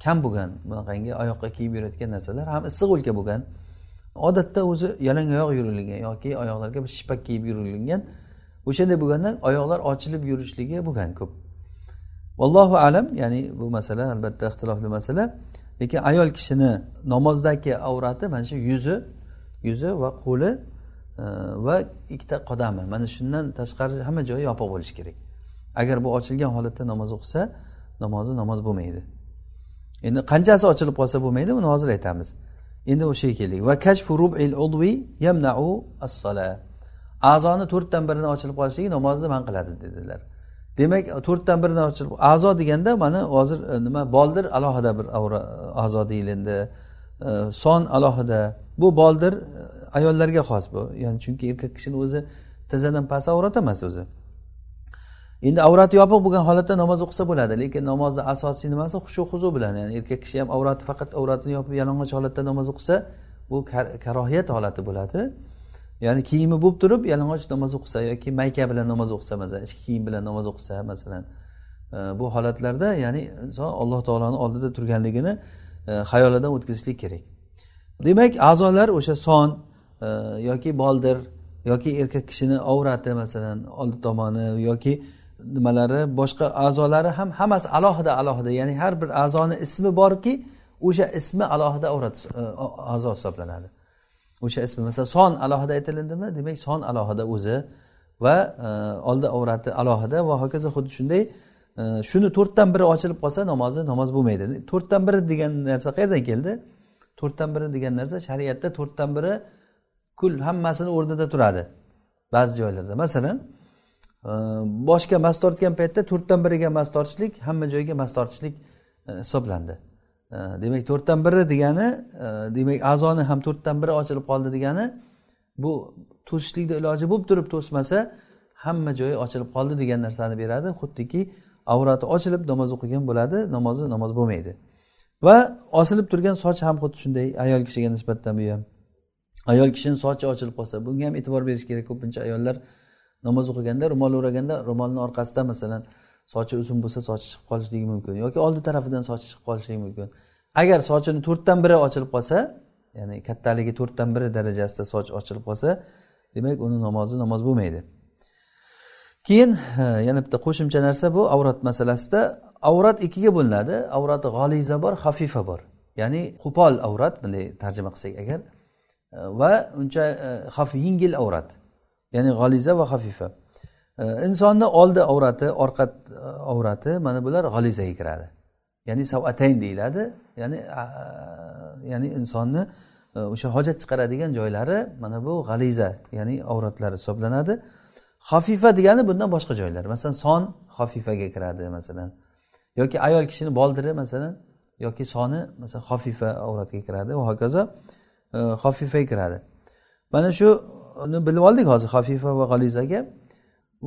Kam bo'lgan bunaqangi oyoqqa kiyib yurayotgan narsalar ham issiq o'lka bo'lgan. Odatda o'zi yalang oyoq yurilgan yoki oyoqlarga bir shippak kiyib yurilgan. O'shanday bo'lganda oyoqlar ochilib yurishligi bo'lgan ko'p. Vallohu alam ya'ni bu masala albatta ixtilofli masala. Lekin ayol kishini namozdagi avrati mana shu yuzi yuzi va qo'li e, va ikkita qodami. Mana shundan tashqari hamma joyi yopiq bo'lishi kerak. Agar bu ochilgan holatda namoz o'qisa namozi namoz bo'lmaydi. Endi qanchasi ochilib qolsa bo'lmaydi buni hozir aytamiz. Endi o'shaga keldik. Va kashfu rubil udvi yamnau as-sola a'zoni to'rtdan birini ochilib qolishligi namozni man qiladi dedilar. Demak to'rtdan birini ochilib a'zo deganda mana hozir e, nima boldir alohida bir a'zo deyilindi e, son alohida. Bu boldir e, ayollarga xos bu. Ya'ni chunki erkak kishini o'zi tizzadan past avrat emas o'zi. Endi avrati yopiq bo'lgan holatda namoz o'qisa bo'ladi lekin namozni asosiy nimasi? Xushu huzu bilan. Ya'ni erkak kishi ham avrati faqat avratini yopib yalang'och holatda namoz o'qisa bu karohiyat holati bo'ladi. Ya'ni kiyimi bo'lib turib yalang'och namoz o'qisa yoki mayka bilan namoz o'qisa masalan ichki kiyim bilan namoz o'qisa masalan e, bu holatlarda ya'ni inson alloh taoloni oldida turganligini e, xayolidan o'tkazishlik kerak. Demak a'zolar o'sha son e, yoki boldir yoki erkak kishini avrati masalan oldi tomoni yoki nimalari boshqa a'zolari ham hammasi alohida alohida. Ya'ni har bir a'zoni ismi borki o'sha ismi alohida avrat e, a'zo hisoblanadi. O'sha ismi masalan son alohida aytilindimi? Demak son alohida o'zi va e, oldi avrati alohida va hokazo xuddi shunday e, shuni to'rtdan biri ochilib qolsa namozi namoz bo'lmaydi. To'rtdan biri degan narsa qayerdan keldi? To'rtdan biri degan narsa shariatda to'rtdan biri kul hammasini o'rnida turadi ba'zi joylarda. Masalan boshga mas tortgan paytda to'rtdan biriga mas tortishlik hamma joyga mas tortishlik e, hisoblandi. Demak to'rtdan biri degani e, demak a'zoni ham to'rtdan biri ochilib qoldi degani bu to'sishlikni iloji bo'lib turib to'smasa hamma joyi ochilib qoldi degan narsani beradi. Xuddiki avrati ochilib namoz o'qigan bo'ladi namozi namoz bo'lmaydi. Va osilib turgan soch ham xuddi shunday ayol kishiga nisbatan bu ham. Ayol kishini sochi ochilib qolsa bunga ham e'tibor berish kerak ko'pincha ayollar namoz o'qiganda ro'mol o'raganda ro'molni orqasidan masalan sochi uzun bo'lsa sochi chiqib qolishligi mumkin yoki oldi tarafidan sochi chiqib qolishligi mumkin. Agar sochini to'rtdan biri ochilib qolsa ya'ni kattaligi to'rtdan biri darajasida soch ochilib qolsa demak uni namozi namoz bo'lmaydi. Keyin e, yana bitta qo'shimcha narsa bu avrat masalasida. Avrat ikkiga bo'linadi. Avrati g'oliza bor hafifa bor. Ya'ni qo'pol avrat bunday tarjima qilsak agar e, va uncha e, xaf yengil avrat. Ya'ni g'aliza va hafifa e, insonni oldi avrati orqa e, avrati mana bular g'alizaga kiradi. Ya'ni savatayn deyiladi. Ya'ni ya'ni insonni e, o'sha hojat chiqaradigan joylari mana bu g'aliza ya'ni avratlari hisoblanadi. Hafifa degani bundan boshqa joylar. Masalan son hafifaga kiradi masalan. Yoki ayol kishini boldiri masalan. Yoki soni masalan hafifa avratga kiradi va hokazo hafifaga kiradi. Mana shu uni bilib oldik hozir hafifa va g'alizaga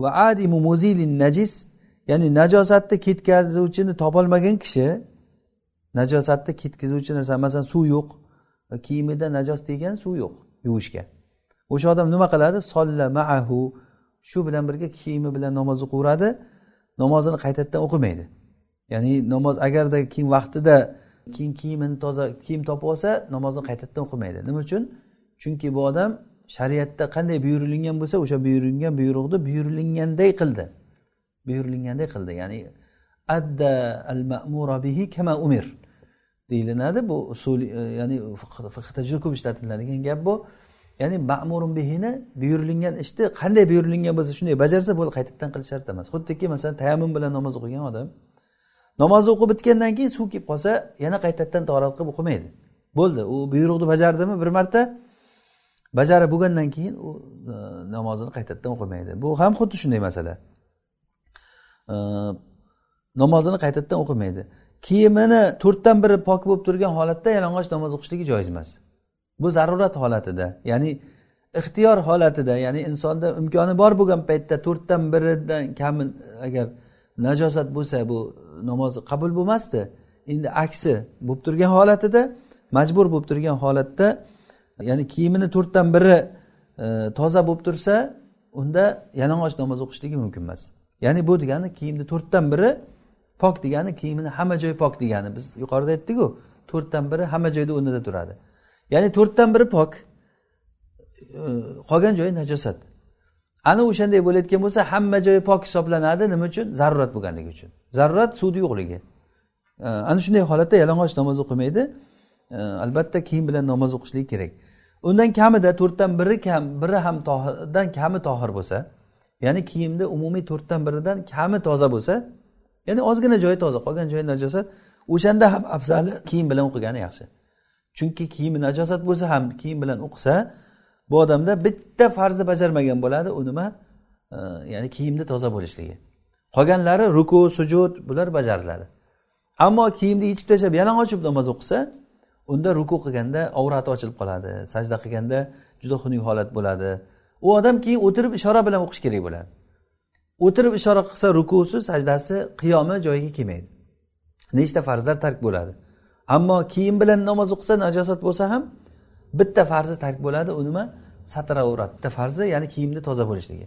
va adimu muzilin najis ya'ni najosatni ketkazuvchini topolmagan kishi najosatni ketkazuvchi narsa masalan suv yo'q kiyimida najos tegan suv yo'q yuvishga o'sha odam nima qiladi? Solla maahu shu bilan birga kiyimi bilan namoz o'qiveradi namozini qaytadan o'qimaydi. Ya'ni namoz agarda keyin vaqtida keyin kiyimini toza kiyim topib olsa namozni qaytadan o'qimaydi. Nima uchun? Chunki bu odam shariatda qanday buyurilgan bo'lsa o'sha buyurilgan buyruqni buyurilganday qildi. Buyurilganday qildi. Ya'ni adda al ma'mura bihi kama umir deyilinadi bu usul e, ya'ni fiqda juda ko'p ishlatiladigan gap bu. Ya'ni ma'murun bihini buyurilgan ishni qanday buyurilgan bo'lsa shunday bajarsa bo'ldi qaytadan qilish shart emas xuddiki masalan tayammum bilan namoz o'qigan odam namozni o'qib bitgandan keyin suv kelib qolsa yana qaytadan torat qilib o'qimaydi. Bo'ldi. U buyruqni bajardimi? Bir marta bajarib bo'lgandan keyin u e, namozini qaytadan o'qimaydi. Bu ham xuddi shunday masala. E, namozini qaytadan o'qimaydi. Kiyimini to'rtdan biri pok bo'lib turgan holatda yalang'och namoz o'qishligi joiz emas. Bu zarurat holatida ya'ni ixtiyor holatida ya'ni insonda imkoni bor bo'lgan paytda to'rtdan biridan kami agar najosat bo'lsa bu namoz qabul bo'lmasdi. Endi aksi bo'lib turgan holatida majbur bo'lib turgan holatda ya'ni kiyimini to'rtdan biri e, toza bo'lib tursa unda yalang'och namoz o'qishligi mumkin emas. Ya'ni bu degani kiyimni to'rtdan biri pok degani kiyimini hamma joyi pok degani. Biz yuqorida aytdikku to'rtdan biri hamma joyda o'rnida turadi. Ya'ni to'rtdan biri pok e, qolgan joyi najosat. Ana o'shanday bo'layotgan bo'lsa hamma joyi pok hisoblanadi. Nima uchun? Zarurat bo'lganligi uchun. Zarurat suvni yo'qligi. E, ana shunday holatda yalang'och namoz o'qimaydi. E, albatta kiyim bilan namoz o'qishligi kerak. Undan kamida to'rtdan biri kam biri ham tohirdan kami tohir bo'lsa ya'ni kiyimni umumiy to'rtdan biridan kami toza bo'lsa ya'ni ozgina joyi toza qolgan joyi najosat o'shanda ham afzali kiyim bilan o'qigani yaxshi. Chunki kiyimi najosat bo'lsa ham kiyim bilan o'qisa bu odamda bitta farzni bajarmagan bo'ladi u nima? E, ya'ni kiyimni toza bo'lishligi. Qolganlari ruku sujud bular bajariladi. Ammo kiyimni yechib tashlab yalang'och namoz o'qisa unda ruku qilganda avrati ochilib qoladi sajda qilganda juda xunuk holat bo'ladi. U odam keyin o'tirib ishora bilan o'qish kerak bo'ladi. O'tirib ishora qilsa rukusi sajdasi qiyomi joyiga kelmaydi. Nechta farzlar tark bo'ladi? Ammo kiyim bilan namoz o'qisa najosat bo'lsa ham bitta farzi tark bo'ladi. U nima? Satr avrat bitta farzi ya'ni kiyimni toza bo'lishligi.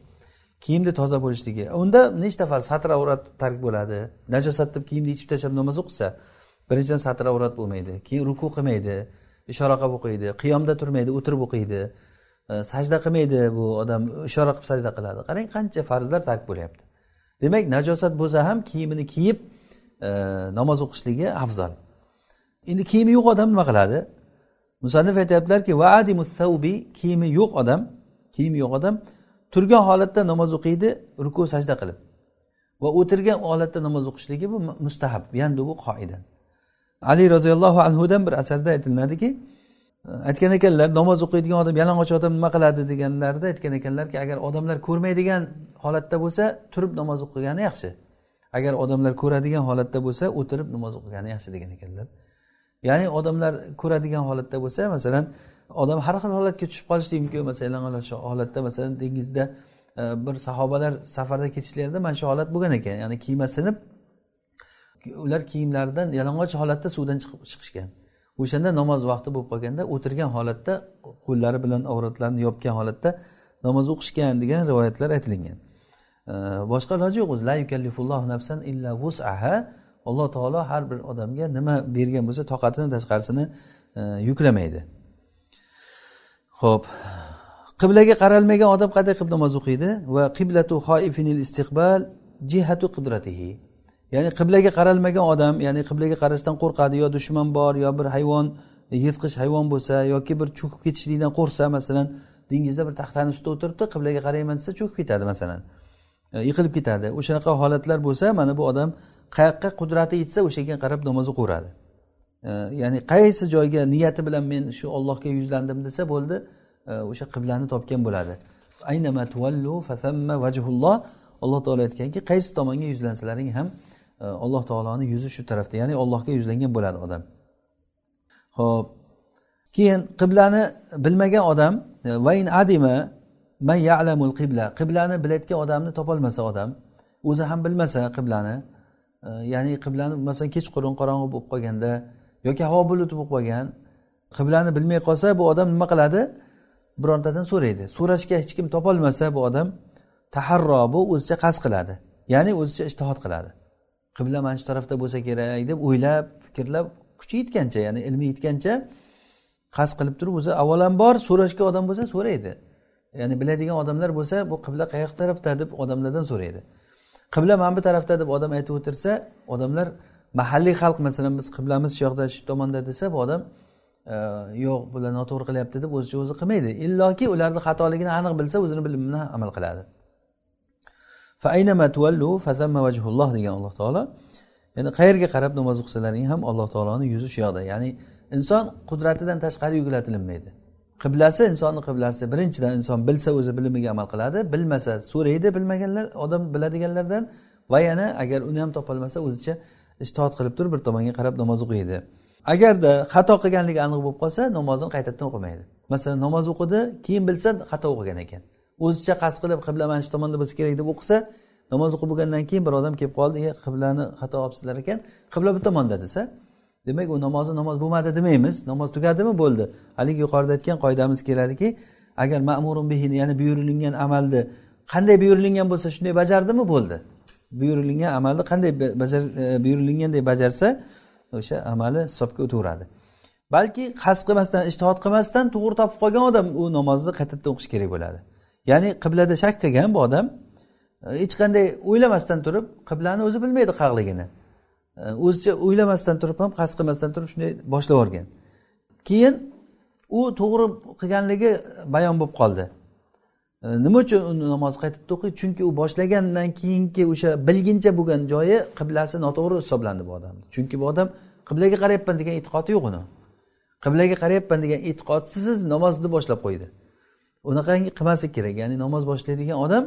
Kiyimni toza bo'lishligi. Unda nechta farz? Satr avrat tark bo'ladi. Najosat deb kiyimni yechib tashlab namoz o'qisa birinchidan satr avrat bo'lmaydi keyin ruku qilmaydi ishora qilib o'qiydi qiyomda turmaydi o'tirib o'qiydi e, sajda qilmaydi bu odam ishora qilib sajda qiladi. Qarang qancha farzlar tark bo'lyapti. Demak najosat bo'lsa ham kiyimini kiyib e, namoz o'qishligi afzal. Endi kiyimi yo'q odam nima qiladi? Musannif aytyaptilarki vaadimusavbi kiyimi yo'q odam kiyimi yo'q odam turgan holatda namoz o'qiydi ruku sajda qilib. Va o'tirgan holatda namoz o'qishligi bu mustahab yandu bu qoida ali roziyallohu anhudan bir asarda aytiladiki aytgan ekanlar namoz o'qiydigan odam yalang'och odam nima qiladi deganlarida aytgan ekanlarki agar odamlar ko'rmaydigan holatda bo'lsa turib namoz o'qigani yaxshi. Agar odamlar ko'radigan holatda bo'lsa o'tirib namoz o'qigani yaxshi degan ekanlar. Ya'ni odamlar ko'radigan holatda bo'lsa masalan odam har xil holatga tushib qolishligi mumkin masalan holatda masalan dengizda e, bir sahobalar safarda ketishlarida mana shu holat bo'lgan ekan. Ya'ni kiyima sinib ular kiyimlaridan yalang'och holatda suvdan chiqib chiqishgan. O'shanda namoz vaqti bo'lib qolganda o'tirgan holatda qo'llari bilan avratlarini yopgan holatda namoz o'qishgan degan rivoyatlar aytilingan. Boshqa iloji yo'q o'zi. La yukallifullohu nafsan illa vus'aha alloh taolo har bir odamga nima bergan bo'lsa toqatini tashqarisini e, yuklamaydi. Ho'p qiblaga qaralmagan odam qanday qilib namoz o'qiydi? Va qiblatu xoifinil istiqbal jihatu qudratihi. Ya'ni qiblaga qaralmagan odam ya'ni qiblaga qarashdan qo'rqadi yo dushman bor yo bir hayvon yirtqich hayvon bo'lsa yoki bir cho'kib ketishlikdan qo'rqsa masalan dengizda bir taxtani ustida o'tiribdi qiblaga qarayman desa cho'kib ketadi masalan. E, yiqilib ketadi. O'shanaqa holatlar bo'lsa mana bu odam qayoqqa qudrati yetsa o'sha yerga qarab namoz o'qiveradi e, ya'ni qaysi joyga niyati bilan men shu ollohga yuzlandim desa bo'ldi e, o'sha qiblani topgan bo'ladi. Alloh taolo aytganki qaysi tomonga yuzlansalaring ham alloh taoloni yuzi shu tarafda ya'ni allohga yuzlangan bo'ladi odam. Ho'p keyin qiblani bilmagan odam e, vain adima man ya'lamul qibla qiblani bilayotgan odamni topolmasa odam o'zi ham bilmasa qiblani e, ya'ni qiblani masalan kechqurun qorong'i bo'lib qolganda yoki havo buluti bo'lib qolgan qiblani bilmay qolsa bu odam nima qiladi? Birontadan so'raydi. So'rashga hech kim topolmasa bu odam taharro bu o'zicha qasd qiladi. Ya'ni o'zicha ishtihod qiladi. Qibla mana shu tarafda bo'lsa kerak deb o'ylab fikrlab kuchi yetgancha ya'ni ilmi yetgancha qasd qilib turib o'zi avvalambor so'rashga odam bo'lsa so'raydi. Ya'ni biladigan odamlar bo'lsa bu qibla qayoq tarafda deb odamlardan so'raydi. Qibla mana bu tarafda deb odam aytib o'tirsa odamlar mahalliy xalq masalan biz qiblamiz shu yoqda shu tomonda desa bu odam e, yo'q bular noto'g'ri qilyapti deb o'zicha o'zi qilmaydi. Illoki ularni xatoligini aniq bilsa o'zini bilimi bilan amal qiladi. Degan alloh taolo. Ya'ni qayerga qarab namoz o'qisalaring ham alloh taoloni yuzi shu yoqda ya'ni inson qudratidan tashqari yuklatilinmaydi qiblasi insonni qiblasi. Birinchidan inson bilsa o'zi bilimiga amal qiladi bilmasa so'raydi bilmaganlar odam biladiganlardan va yana agar uni ham topolmasa o'zicha ishtihod qilib turib bir tomonga qarab namoz o'qiydi. Agarda xato qilganligi aniq bo'lib qolsa namozini qaytadan o'qimaydi. Masalan namoz o'qidi keyin bilsa xato o'qigan ekan. O'zicha qasd qilib qibla mana shu tomonda bo'lsa kerak deb o'qisa namoz o'qib bo'lgandan keyin bir odam kelib qoldi e qiblani xato olibsizlar ekan qibla bu tomonda desa demak u namozi namoz bo'lmadi demaymiz namoz tugadimi? Bo'ldi. Haligi yuqorida aytgan qoidamiz keladiki agar ma'murun bihini ya'ni buyurilgan amalni qanday buyurilgan bo'lsa shunday bajardimi? Bo'ldi. Buyurilgan amalni qanday bajar e, buyurilgandek bajarsa o'sha amali hisobga o'taveradi. Balki qasd qilmasdan ishtihod qilmasdan to'g'ri topib qolgan odam u namozni qaytadan o'qish kerak bo'ladi. Ya'ni qiblada shak qilgan bu odam e, hech qanday o'ylamasdan turib qiblani o'zi bilmaydi qayerligini e, o'zicha o'ylamasdan turib ham qasd qilmasdan turib shunday boshlab yuborgan. Keyin u to'g'ri qilganligi bayon bo'lib qoldi. E, nima uchun uni namoz qaytadan o'qiydi chunki u boshlagandan keyingi o'sha bilgincha bo'lgan joyi qiblasi noto'g'ri hisoblandi bu odamni. Chunki bu odam qiblaga qarayapman degan e'tiqodi yo'q uni. Qiblaga qarayapman degan e'tiqodsiz namozni boshlab qo'ydi. Unaqangi qilmaslik kerak ya'ni namoz boshlaydigan odam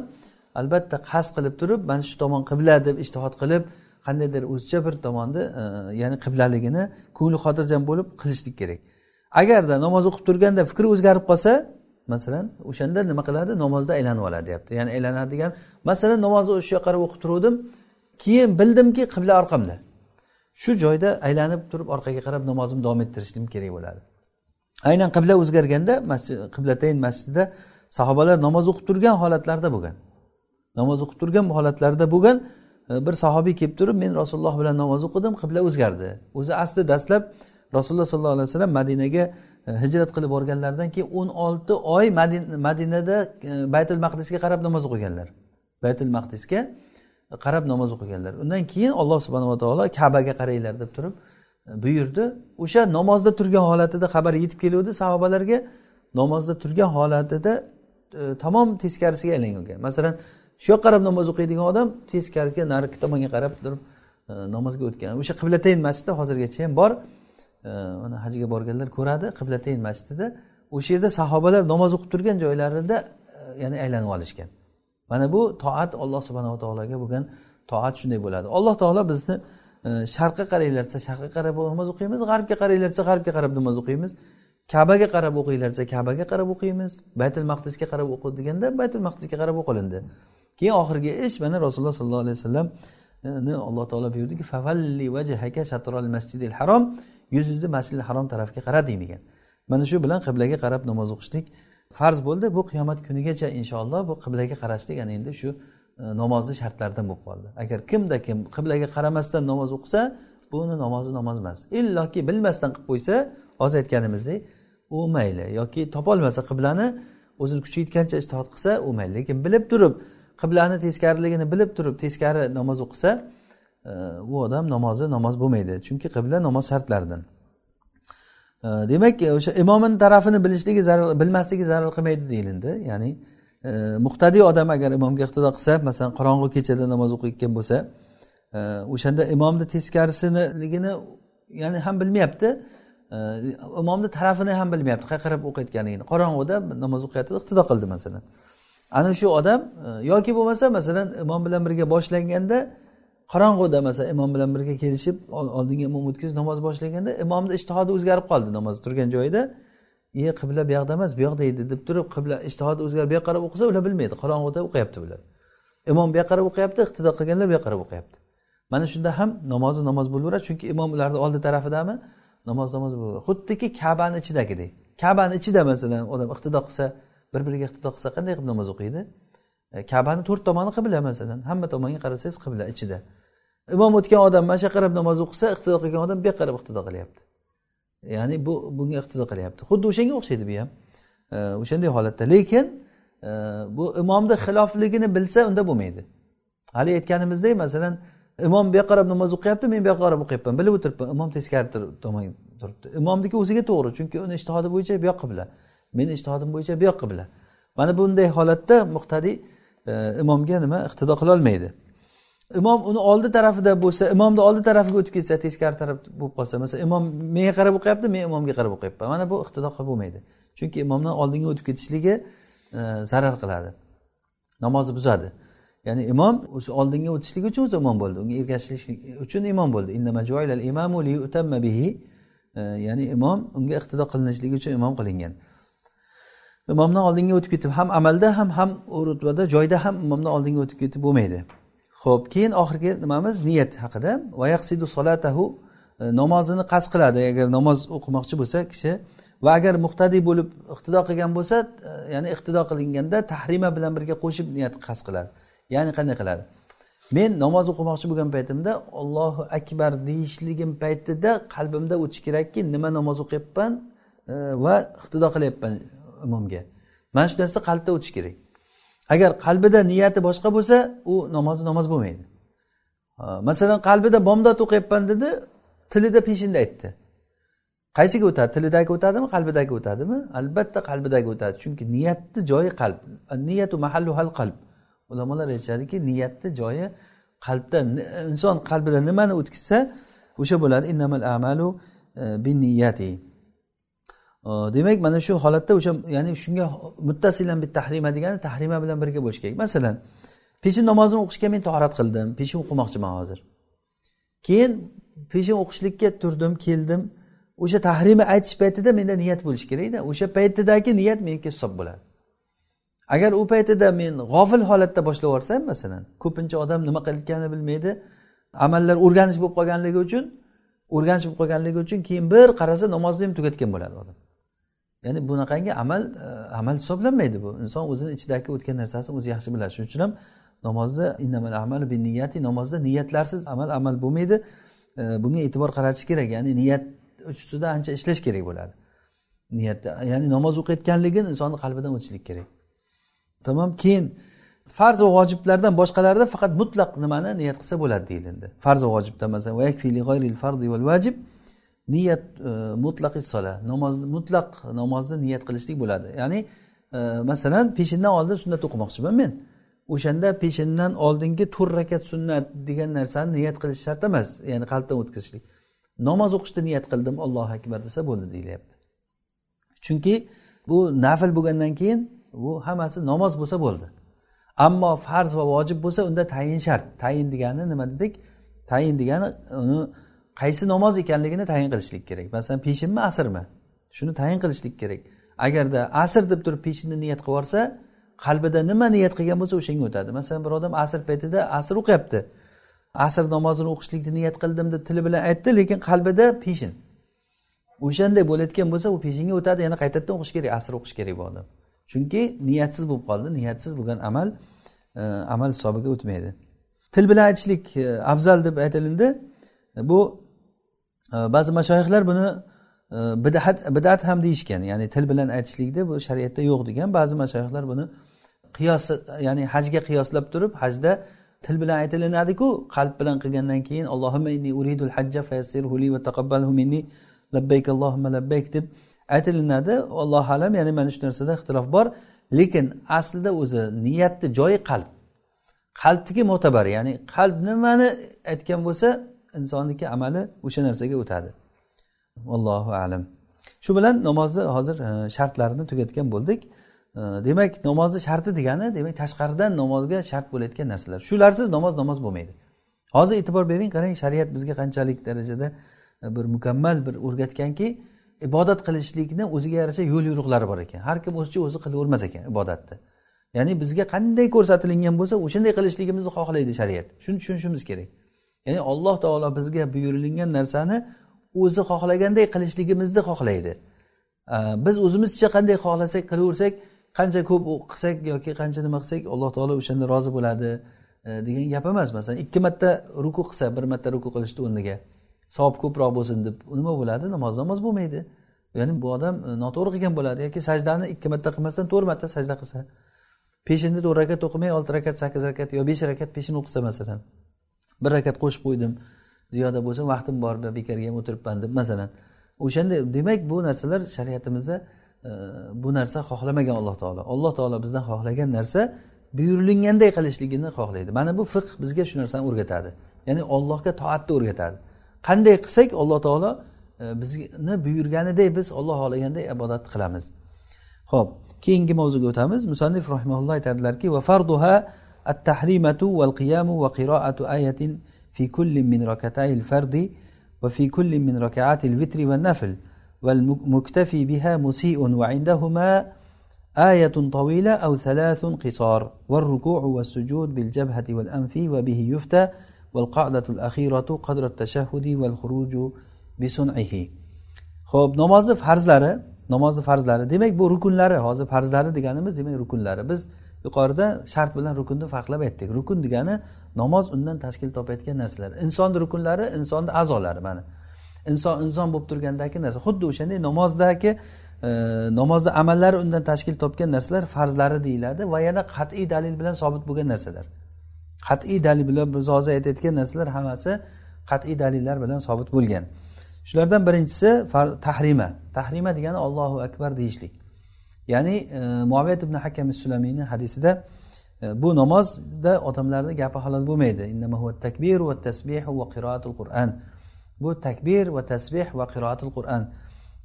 albatta qasd qilib turib mana shu tomon qibla deb ishtihod qilib qandaydir o'zicha bir tomonni e, ya'ni qiblaligini ko'ngli xotirjam bo'lib qilishlik kerak. Agarda namoz o'qib turganda fikri o'zgarib qolsa masalan o'shanda nima qiladi? Namozda aylanib oladi deyapti. Ya'ni aylanadi degan masalan namozni o'sha yoqqa qarab o'qib turuvdim keyin bildimki qibla orqamda. Shu joyda aylanib turib orqaga qarab namozimni davom ettirishim kerak bo'ladi. Aynan qibla o'zgarganda masjid qiblatayn masjidida sahobalar namoz o'qib turgan holatlarda bo'lgan. Namoz o'qib turgan holatlarida bo'lgan e, bir sahobiy kelib turib men rasululloh bilan namoz o'qidim qibla o'zgardi. O'zi asli dastlab rasululloh sollallohu alayhi vasallam madinaga e, hijrat qilib borganlaridan keyin o'n olti oy madinada e, baytul maqdisga qarab namoz o'qiganlar. Baytul maqdisga qarab namoz o'qiganlar. Undan keyin alloh subhanava taolo kabaga qaranglar deb turib buyurdi. O'sha namozda turgan holatida xabar yetib keluvdi. Sahobalarga namozda turgan holatida e, tamom teskarisiga aylangan. Masalan shu yoqqa qarab namoz o'qiydigan odam teskariga narigi tomonga qarab turib e, namozga o'tgan. O'sha qiblatayn masjidi hozirgacha ham bor. E, mana hajga borganlar ko'radi qiblatayn masjidida. O'sha yerda sahobalar namoz o'qib turgan joylarida ya'ni aylanib olishgan. Mana bu toat alloh subhanava taologa bo'lgan toat shunday bo'ladi. Alloh taolo bizni sharqqa qaranglar desa sharqqa qarab namoz o'qiymiz. G'arbga qaranglar desa g'arbga qarab namoz o'qiymiz. Kabaga qarab o'qinglar desa kabaga qarab o'qiymiz. Baytul maqdisga qarab o'qi deganda baytul maqdisga qarab o'qilindi. Keyin oxirgi ish mana rasululloh sollallohu alayhi vasallamni alloh taolo buyurdiki favalli vajhaka shatral masjidil harom. Yuzingizni masjidil harom tarafga qarating degan. Mana shu bilan qiblaga qarab namoz o'qishlik farz bo'ldi. Bu qiyomat kunigacha inshaalloh bu qiblaga qarashlik. Ana endi shu E, namozni shartlaridan bo'lib qoldi. Agar kimda kim qiblaga qaramasdan namoz o'qisa buni namozi namoz emas. Illoki bilmasdan qilib qo'ysa hozir aytganimizdek u mayli. Yoki topolmasa qiblani o'zini kuchi yetgancha ishtihod qilsa u mayli. Lekin bilib turib qiblani teskariligini bilib turib teskari namoz o'qisa e, u odam namozi namoz bo'lmaydi. Chunki qibla namoz shartlaridan. E, demak o'sha imomini tarafini bilishligi zarar bilmasligi zarar qilmaydi deyilindi. Ya'ni muqtadiy odam agar imomga iqtido qilsa masalan qorong'u kechada namoz o'qiyotgan bo'lsa e, o'shanda imomni teskarisiligini ya'ni ham bilmayapti. E, imomni tarafini ham bilmayapti qayerga qarab o'qiyotganligini. Qorong'uda namoz o'qiyotganda iqtido qildi masalan. Ana shu odam e, yoki bo'lmasa masalan imom bilan birga boshlanganda qorong'uda masalan imom bilan birga kelishib oldinga imom o'tkazib namoz boshlaganda imomni ishtihodi o'zgarib qoldi namoz turgan joyida. E qibla bu yoqda emas bu yoqda edi deb turib qibla ishtihodi o'zgarib bu yoqqa qarab o'qisa ular bilmaydi. Qorong'uda o'qiyapti ular. Imom bu yoqqa qarab o'qiyapti iqtido qilganlar bu yoqqa qarab o'qiyapti. Mana shunda ham namozi namoz bo'laveradi chunki imom ularni oldi tarafidami? Namoz namoz bo'laveradi xuddiki kabani ichidagidek. Kabani ichida masalan odam iqtido qilsa bir biriga iqtido qilsa qanday qilib namoz o'qiydi? E, kabani to'rt tomoni qibla masalan. Hamma tomonga qarasangiz qibla ichida. Imom o'tgan odam mana shu yoqqa qarab namoz o'qisa iqtido qilgan odam bu yoqqa qarab iqtido qilyapti. Ya'ni bu bunga iqtido qilyapti. Xuddi o'shanga o'xshaydi bu ham. E, o'shanday holatda. Lekin e, bu imomni xilofligini bilsa unda bo'lmaydi. Hali aytganimizdek masalan imom bu yoqqa qarab namoz o'qiyapti men bu yoqqa qarab o'qiyapman bilib o'tiribman. Imom teskari tomon turibdi. Imomniki o'ziga to'g'ri chunki uni ishtihodi bo'yicha bu yoqqa qibla. Meni ishtihodim bo'yicha bu yoqqa qibla. Mana bunday holatda muqtadiy e, imomga nima? Iqtido qilolmaydi imom uni oldi tarafida bo'lsa imomni oldi tarafiga o'tib ketsa teskari taraf bo'lib qolsa masalan imom menga qarab o'qiyapti men imomga qarab o'qiyapman. Mana bu iqtidoqa bo'lmaydi. Chunki imomdan oldinga o'tib ketishligi e, zarar qiladi. Namozni buzadi. Ya'ni imom o'sha oldinga o'tishlik uchun o'zi imom bo'ldi. Unga ergashishlik uchun imom bo'ldi. E, ya'ni imom unga iqtido qilinishligi uchun imom qilingan. Imomdan oldinga o'tib ketib ham amalda ham ham rutbada joyda ham imomdan oldinga o'tib ketib bo'lmaydi. Ho'p keyin oxirgi nimamiz? Niyat haqida. Solatahu e, namozini qasd qiladi. Agar namoz o'qimoqchi bo'lsa kishi va agar muqtadiy bo'lib iqtido qilgan bo'lsa e, ya'ni iqtido qilinganda tahrima bilan birga qo'shib niyat qasd qiladi. Ya'ni qanday qiladi? Men namoz o'qimoqchi bo'lgan paytimda ollohu akbar deyishligim paytida qalbimda o'tishi kerakki nima namoz o'qiyapman e, va iqtido qilyapman imomga. Mana shu narsa qalbda o'tishi kerak. Agar qalbida niyati boshqa bo'lsa u namozi namoz bo'lmaydi. Masalan qalbida bomdod o'qiyapman dedi tilida peshinda aytdi. Qaysiga o'tadi? Tilidagi o'tadimi qalbidagi o'tadimi? Albatta qalbidagi o'tadi. Chunki niyatni joyi qalb. Niyatu mahalluhal qalb. Ulamolar aytishadiki niyatni joyi qalbda inson qalbida nimani o'tkazsa o'sha bo'ladi. Innamal amalu e, bin niyati demak mana shu holatda o'sha ya'ni shunga muttasilan bit tahrima degani tahrima bilan birga bo'lishi kerak. Masalan peshin namozini o'qishga men torat qildim peshin o'qimoqchiman hozir? Keyin peshin o'qishlikka turdim keldim. O'sha tahrima aytish paytida menda niyat bo'lishi kerakda. O'sha paytidagi niyat meniki hisob bo'ladi. Agar u paytida men g'ofil holatda boshlab yuborsam masalan ko'pincha odam nima qilayotganini bilmaydi. Amallar o'rganish bo'lib qolganligi uchun o'rganish bo'lib qolganligi uchun keyin bir qarasa namozni ham tugatgan bo'ladi odam. Ya'ni bunaqangi amal e, amal hisoblanmaydi bu. Inson o'zini ichidagi o'tgan narsasini o'zi yaxshi biladi. Shuning uchun ham namozda innamal amalu bin niyati namozda niyatlarsiz amal amal bo'lmaydi. E, bunga e'tibor qaratish kerak. Ya'ni niyat ustida ancha ishlash kerak bo'ladi. Niyatda ya'ni namoz o'qiyotganligini insonni qalbidan o'tishlik kerak. Tamom keyin farz va vojiblardan boshqalarida faqat mutlaq nimani niyat qilsa bo'ladi deyilindi. Farz va vojibda masalan niyat e, mutlaqi sola. Namoz mutlaq namozni niyat qilishlik bo'ladi. Ya'ni e, masalan peshindan oldin sunnat o'qimoqchiman men. O'shanda peshindan oldingi to'rt rakat sunnat degan narsani niyat qilish shart emas. Ya'ni qalbdan o'tkazishlik. Namoz o'qishni niyat qildim allohu akbar desa bo'ldi deyilyapti. Chunki bu nafl bo'lgandan keyin bu hammasi namoz bo'lsa bo'ldi. Ammo farz va vojib bo'lsa unda tayin shart. Tayin degani nima dedik? Tayin degani uni qaysi namoz ekanligini tayin qilishlik kerak. Masalan peshinmi asrmi? Shuni tayin qilishlik kerak. Agarda asr deb turib peshinni niyat qilib yuborsa qalbida nima niyat qilgan bo'lsa o'shanga o'tadi. Masalan bir odam asr paytida asr o'qiyapti. Asr namozini o'qishlikni niyat qildim deb tili bilan aytdi lekin qalbida peshin. O'shanday bo'layotgan bo'lsa u peshinga o'tadi yana qaytadan o'qish kerak asr o'qish kerak bu odam. Chunki niyatsiz bo'lib qoldi niyatsiz bo'lgan amal e, amal hisobiga o'tmaydi. Til bilan aytishlik e, afzal deb aytilindi. Bu ba'zi mashoyihlar buni e, bidat bidat ham deyishgan ya'ni til bilan aytishlikda bu shariatda yo'q degan. Ba'zi mashoyihlar buni qiyos ya'ni hajga qiyoslab turib hajda til bilan aytilinadiku qalb bilan qilgandan keyin allohimma inni uridul hajja fayassirhu va taqabbalhu minni labbayk allohimma labbayk deb aytilinadi. Allohu alam ya'ni mana shu narsada ixtilof bor. Lekin aslida o'zi niyatni joyi qalb. Qalbniki mo'tabar ya'ni qalb nimani aytgan bo'lsa insonniki amali o'sha narsaga o'tadi. Allohu alam. Shu bilan namozni hozir e, shartlarini tugatgan bo'ldik. E, demak namozni sharti degani demak tashqaridan namozga shart bo'layotgan narsalar. Shularsiz namoz namoz bo'lmaydi. Hozir e'tibor bering qarang shariat bizga qanchalik darajada e, bir mukammal bir o'rgatganki ibodat qilishlikni o'ziga yarasha yo'l yo'riqlari bor ekan. Har kim o'zicha o'zi qilavermas ekan ibodatni. Ya'ni bizga qanday ko'rsatilgan bo'lsa o'shanday qilishligimizni xohlaydi shariat. Shuni tushunishimiz kerak. Ya'ni alloh taolo bizga buyurilgan narsani o'zi xohlaganday qilishligimizni xohlaydi. Biz o'zimizcha qanday xohlasak qilaversak qancha ko'p qilsak yoki qancha nima qilsak alloh taolo o'shanda rozi bo'ladi e, degan gap emas. Masalan ikki marta ruku qilsa bir marta ruku qilishni o'rniga. Savob ko'proq bo'lsin deb nima bo'ladi? Namoz namoz bo'lmaydi. Ya'ni bu odam e, noto'g'ri qilgan bo'ladi. Yoki sajdani ikki marta qilmasdan to'rt marta sajda qilsa. Peshinni to'rt rakat o'qimay olti rakat sakkiz rakat yo besh rakat peshin o'qisa masalan. Bir rakat qo'shib qo'ydim ziyoda bo'lsa vaqtim bor bekorga ham o'tiribman deb. Masalan o'shanda demak bu narsalar shariatimizda e, bu narsa xohlamagan alloh taolo. Alloh taolo bizdan xohlagan narsa buyurilganday qilishligini xohlaydi. Mana bu fiqh bizga shu narsani o'rgatadi. Ya'ni ollohga toatni o'rgatadi. Qanday qilsak alloh taolo e, bizni buyurganiday biz olloh xohlaganday ibodat qilamiz. Ho'p keyingi mavzuga o'tamiz. Musannif rahimaulloh aytadilarki va farduha التحريمة والقيام وقراءة آية في كل من ركعتي الفرد وفي كل من ركعات الوتر والنفل والمكتفي بها مسيء وعندهما آية طويلة أو ثلاث قصار والركوع والسجود بالجبهة والأنف وبه يفتى والقعدة الأخيرة قدر التشهد والخروج بصنعه. خب نماز farzlari namozni farzlari demak bu rukunlari hozir farzlari deganimiz demak rukunlari biz yuqorida shart bilan rukunni farqlab aytdik. Rukun degani namoz undan tashkil topayotgan narsalar. Insonni rukunlari insonni a'zolari mana. Inson inson bo'lib turgandagi narsa. Xuddi o'shanday namozdagi e, namozni amallari undan tashkil topgan narsalar farzlari deyiladi va yana qat'iy dalil bilan sobit bo'lgan narsalar. Qat'iy dalil bilan biz hozir aytayotgan narsalar hammasi qat'iy dalillar bilan sobit bo'lgan. Shulardan birinchisi tahrima. Tahrima degani ollohu akbar deyishlik. Ya'ni e, muaviyat ibn hakam sulamiyni hadisida e, bu namozda odamlarni gapi halol bo'lmaydi. Takbir va tasbih va qiroatul qur'an. Bu takbir va tasbih va qiroatul qur'an.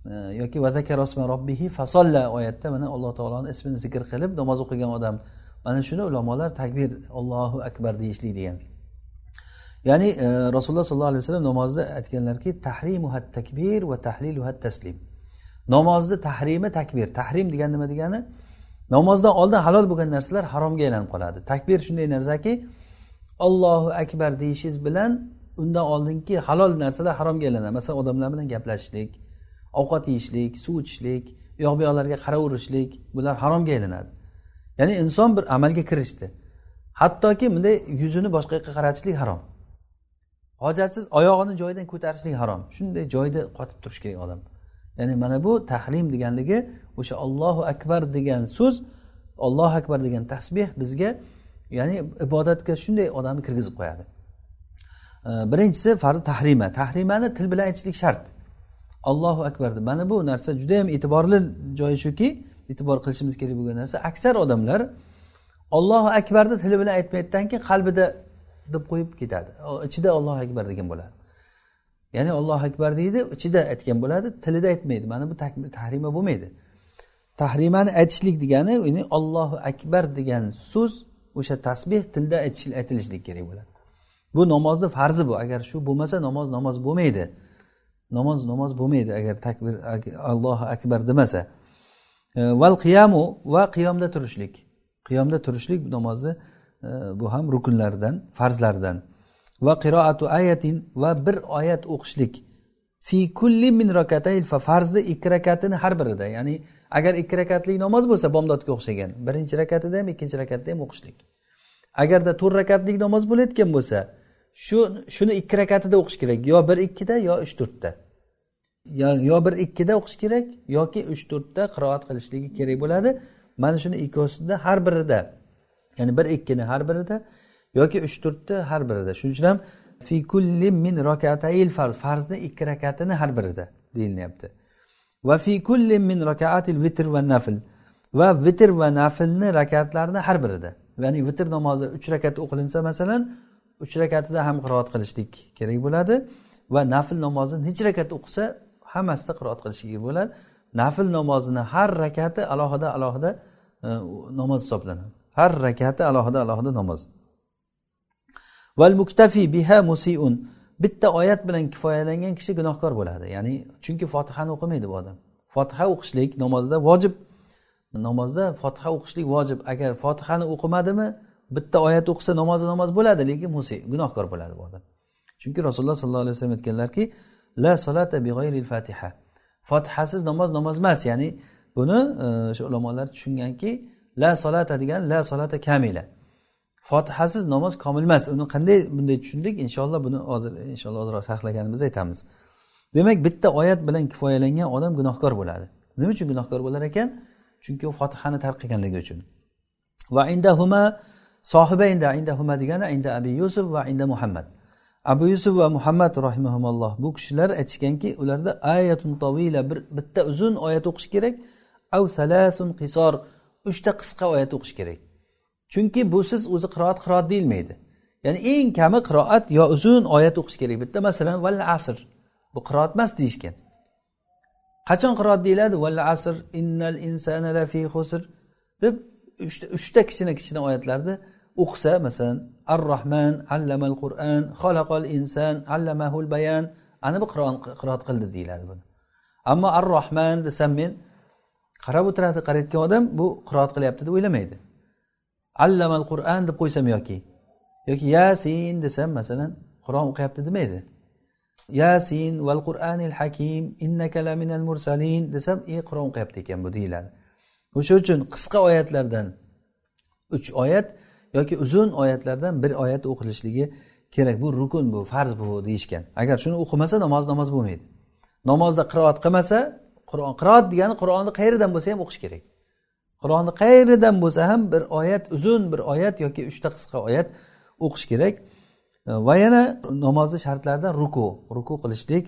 E, yoki robbihi fasolla oyatda mana alloh taoloni ismini zikr qilib namoz o'qigan odam mana shuni ulamolar takbir allohu akbar deyishlik degan. Ya'ni e, rasululloh sollallohu alayhi vasallam namozda aytganlarki tahrimuha takbir va tahliluha taslim. Namozni tahrimi takbir. Tahrim degani nima degani? Namozdan oldin halol bo'lgan narsalar haromga aylanib qoladi. Takbir shunday narsaki ollohu akbar deyishingiz bilan undan oldingi halol narsalar haromga aylanadi. Masalan odamlar bilan gaplashishlik ovqat yeyishlik suv ichishlik u yoq bu yoqlarga qaraverishlik bular haromga aylanadi. Ya'ni inson bir amalga kirishdi. Hattoki bunday yuzini boshqa yoqqa qaratishlik harom. Hojatsiz oyog'ini joyidan ko'tarishlik harom. Shunday joyida qotib turishi kerak odam. Ya'ni mana bu tahrim deganligi o'sha ollohu akbar degan so'z ollohu akbar degan tasbeh bizga ya'ni ibodatga shunday odamni kirgizib qo'yadi. Birinchisi farz tahrima. Tahrimani til bilan aytishlik shart. Allohu akbar deb. Mana bu narsa judayam e'tiborli joyi shuki e'tibor qilishimiz kerak bo'lgan narsa. Aksar odamlar ollohu akbarni tili bilan aytmaydidan keyin qalbida deb qo'yib ketadi. Ichida ollohu akbar degan bo'ladi. Ya'ni ollohu akbar deydi ichida aytgan bo'ladi tilida aytmaydi. Mana bu tahrima bo'lmaydi. Tahrimani aytishlik degani ya'ni ollohu akbar degan so'z o'sha tasbeh tilda aytilishlik kerak bo'ladi. Bu namozni farzi bu. Agar shu bo'lmasa namoz namoz bo'lmaydi. Namoz namoz bo'lmaydi agar takbir allohu akbar demasa. E, Val qiyamu va qiyomda turishlik. Qiyomda turishlik namozni e, bu ham rukunlardan farzlardan. Va qiroatu ayatin va bir oyat o'qishlik. Fi kulli min rakatayl fa farzni ikki rakatini har birida. Ya'ni agar ikki rakatli namoz bo'lsa bomdodga o'xshagan. Birinchi rakatida ham ikkinchi rakatda ham o'qishlik. Agarda to'rt rakatlik namoz bo'layotgan bo'lsa shu shuni ikki rakatida o'qish kerak. Yo bir ikkida yo uch to'rtta. Yo bir ikkida o'qish kerak yoki uch to'rtta qiroat qilishligi kerak bo'ladi. Mana shuni ikkovsida har birida. Ya'ni bir ikkini har birida yoki uch to'rtta har birida. Shuning uchun ham fi kulli min rakatayil farz farzni ikki rakatini har birida deyilyapti. Va fi kulli min rakaatil vitr va nafl. Va vitr va naflni rakatlarini har birida. Ya'ni vitr namozi uch rakat o'qilinsa masalan uch rakatida ham qiroat qilishlik kerak bo'ladi. Va nafl namozini necha rakat o'qisa hammasida qiroat qilishligi bo'ladi. Nafl namozini har rakati alohida alohida e, namoz hisoblanadi. Har rakati alohida alohida namoz. Val muktafi biha musiun. Bitta oyat bilan kifoyalangan kishi gunohkor bo'ladi. Ya'ni chunki fotihani o'qimaydi bu odam. Fotiha o'qishlik namozda vojib. Namozda fotiha o'qishlik vojib. Agar fotihani o'qimadimi bitta oyat o'qisa namozi namoz bo'ladi lekin musi gunohkor bo'ladi bu odam. Chunki rasululloh sollallohu alayhi vasallam aytganlarki la solata bi g'ayril fatiha fotihasiz namoz namoz emas. Ya'ni buni e, o'sha ulamolar tushunganki la solata degan la solata kamila. Fotihasiz namoz komil emas. Uni qanday bunday tushundik? Inshaalloh buni hozir inshaalloh ozroq sharhlaganimizda aytamiz. Demak bitta oyat bilan kifoyalangan odam gunohkor bo'ladi. Nima uchun gunohkor bo'lar ekan? Chunki u fotihani tark qilganligi uchun. Va indahuma sohiba inda indahuma degani inda abi yusuf va inda muhammad. Abu yusuf va muhammad rahimahumulloh bu kishilar aytishganki ularda ayatun tovila bir bitta uzun oyat o'qish kerak av salasun qisor uchta qisqa oyat o'qish kerak. Chunki busiz o'zi qiroat qiroat deyilmaydi. Ya'ni eng kami qiroat yo uzun oyat o'qish kerak bitta masalan val asr bu qiroat emas deyishgan. Qachon qiroat deyiladi? Val asr innal insana lafi xusr deb uchta uchta kichkina kichkina oyatlarni o'qisa masalan ar rohman allamal qur'an xalaqal inson allamahul bayan ana bu qiroat qildi deyiladi buni. Ammo ar rohman desam men qarab o'tiradi qarayotgan odam bu qiroat qilyapti deb o'ylamaydi. Allamal qur'an deb qo'ysam yoki yoki yasin desam masalan qur'on o'qiyapti demaydi. Yasin val qur'anil hakim innaka laminal mursalin desam e qur'on o'qiyapti ekan bu deyiladi. O'sha uchun qisqa oyatlardan uch oyat yoki uzun oyatlardan bir oyat o'qilishligi kerak. Bu rukun bu farz bu deyishgan. Agar shuni o'qimasa namoz namoz bo'lmaydi. Namozda qiroat qilmasa qur'on qiroat degani qur'onni qayeridan bo'lsa ham o'qish kerak. Qur'onni qayeridan bo'lsa ham bir oyat uzun bir oyat yoki uchta qisqa oyat o'qish kerak. E, va yana namozni shartlaridan ruku. Ruku qilishlik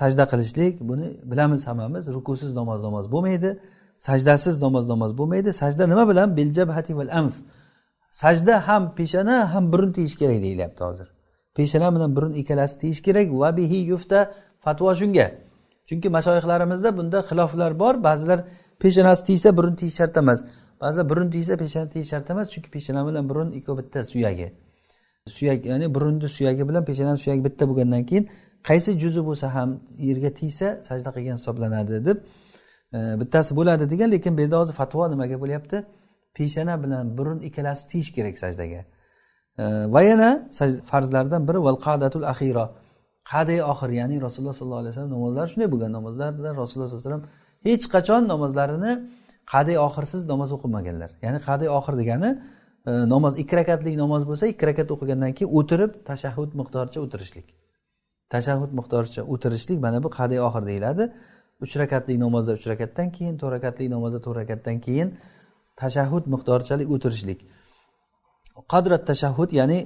sajda qilishlik buni bilamiz hammamiz rukusiz namoz namoz bo'lmaydi. Sajdasiz namoz namoz bo'lmaydi. Sajda nima bilan? Biljabhati val anf. Sajda ham peshana ham burun tegish kerak deyilyapti hozir. Peshona bilan burun ikkalasi tegish kerak. Va bihi yufta fatvo shunga. Chunki mashoyihlarimizda bunda xiloflar bor. Ba'zilar peshanasi tegsa burun tegish shart emas. Ba'zilar burun tegsa peshana tegish shart emas chunki peshana bilan burun ikkovi bitta suyagi. Suyak ya'ni burunni suyagi bilan peshanani suyagi bitta bo'lgandan keyin qaysi juzi bo'lsa ham yerga tegsa sajda qilgan hisoblanadi deb e, bittasi bo'ladi degan lekin bu yerda hozir fatvo nimaga bo'lyapti? Peshana bilan burun ikkalasi tegish kerak sajdaga. E, va yana farzlardan biri val qadatul axiro qaday oxir ya'ni rasululloh sollallohu alayhi vasallam namozlari shunday bo'lgan. Namozlarda rasululloh sallallohu alayhi vasallam hech qachon namozlarini qadiy oxirsiz namoz o'qimaganlar ya'ni qadiy oxir degani e, namoz ikki rakatlik namoz bo'lsa ikki rakat o'qigandan keyin o'tirib tashahhud miqdoricha o'tirishlik. Tashahhud miqdoricha o'tirishlik mana bu qadiy oxir deyiladi. Uch rakatlik namozda uch rakatdan keyin to'rt rakatlik namozda to'rt rakatdan keyin tashahhud miqdorichalik o'tirishlik. Qadrat tashahhud ya'ni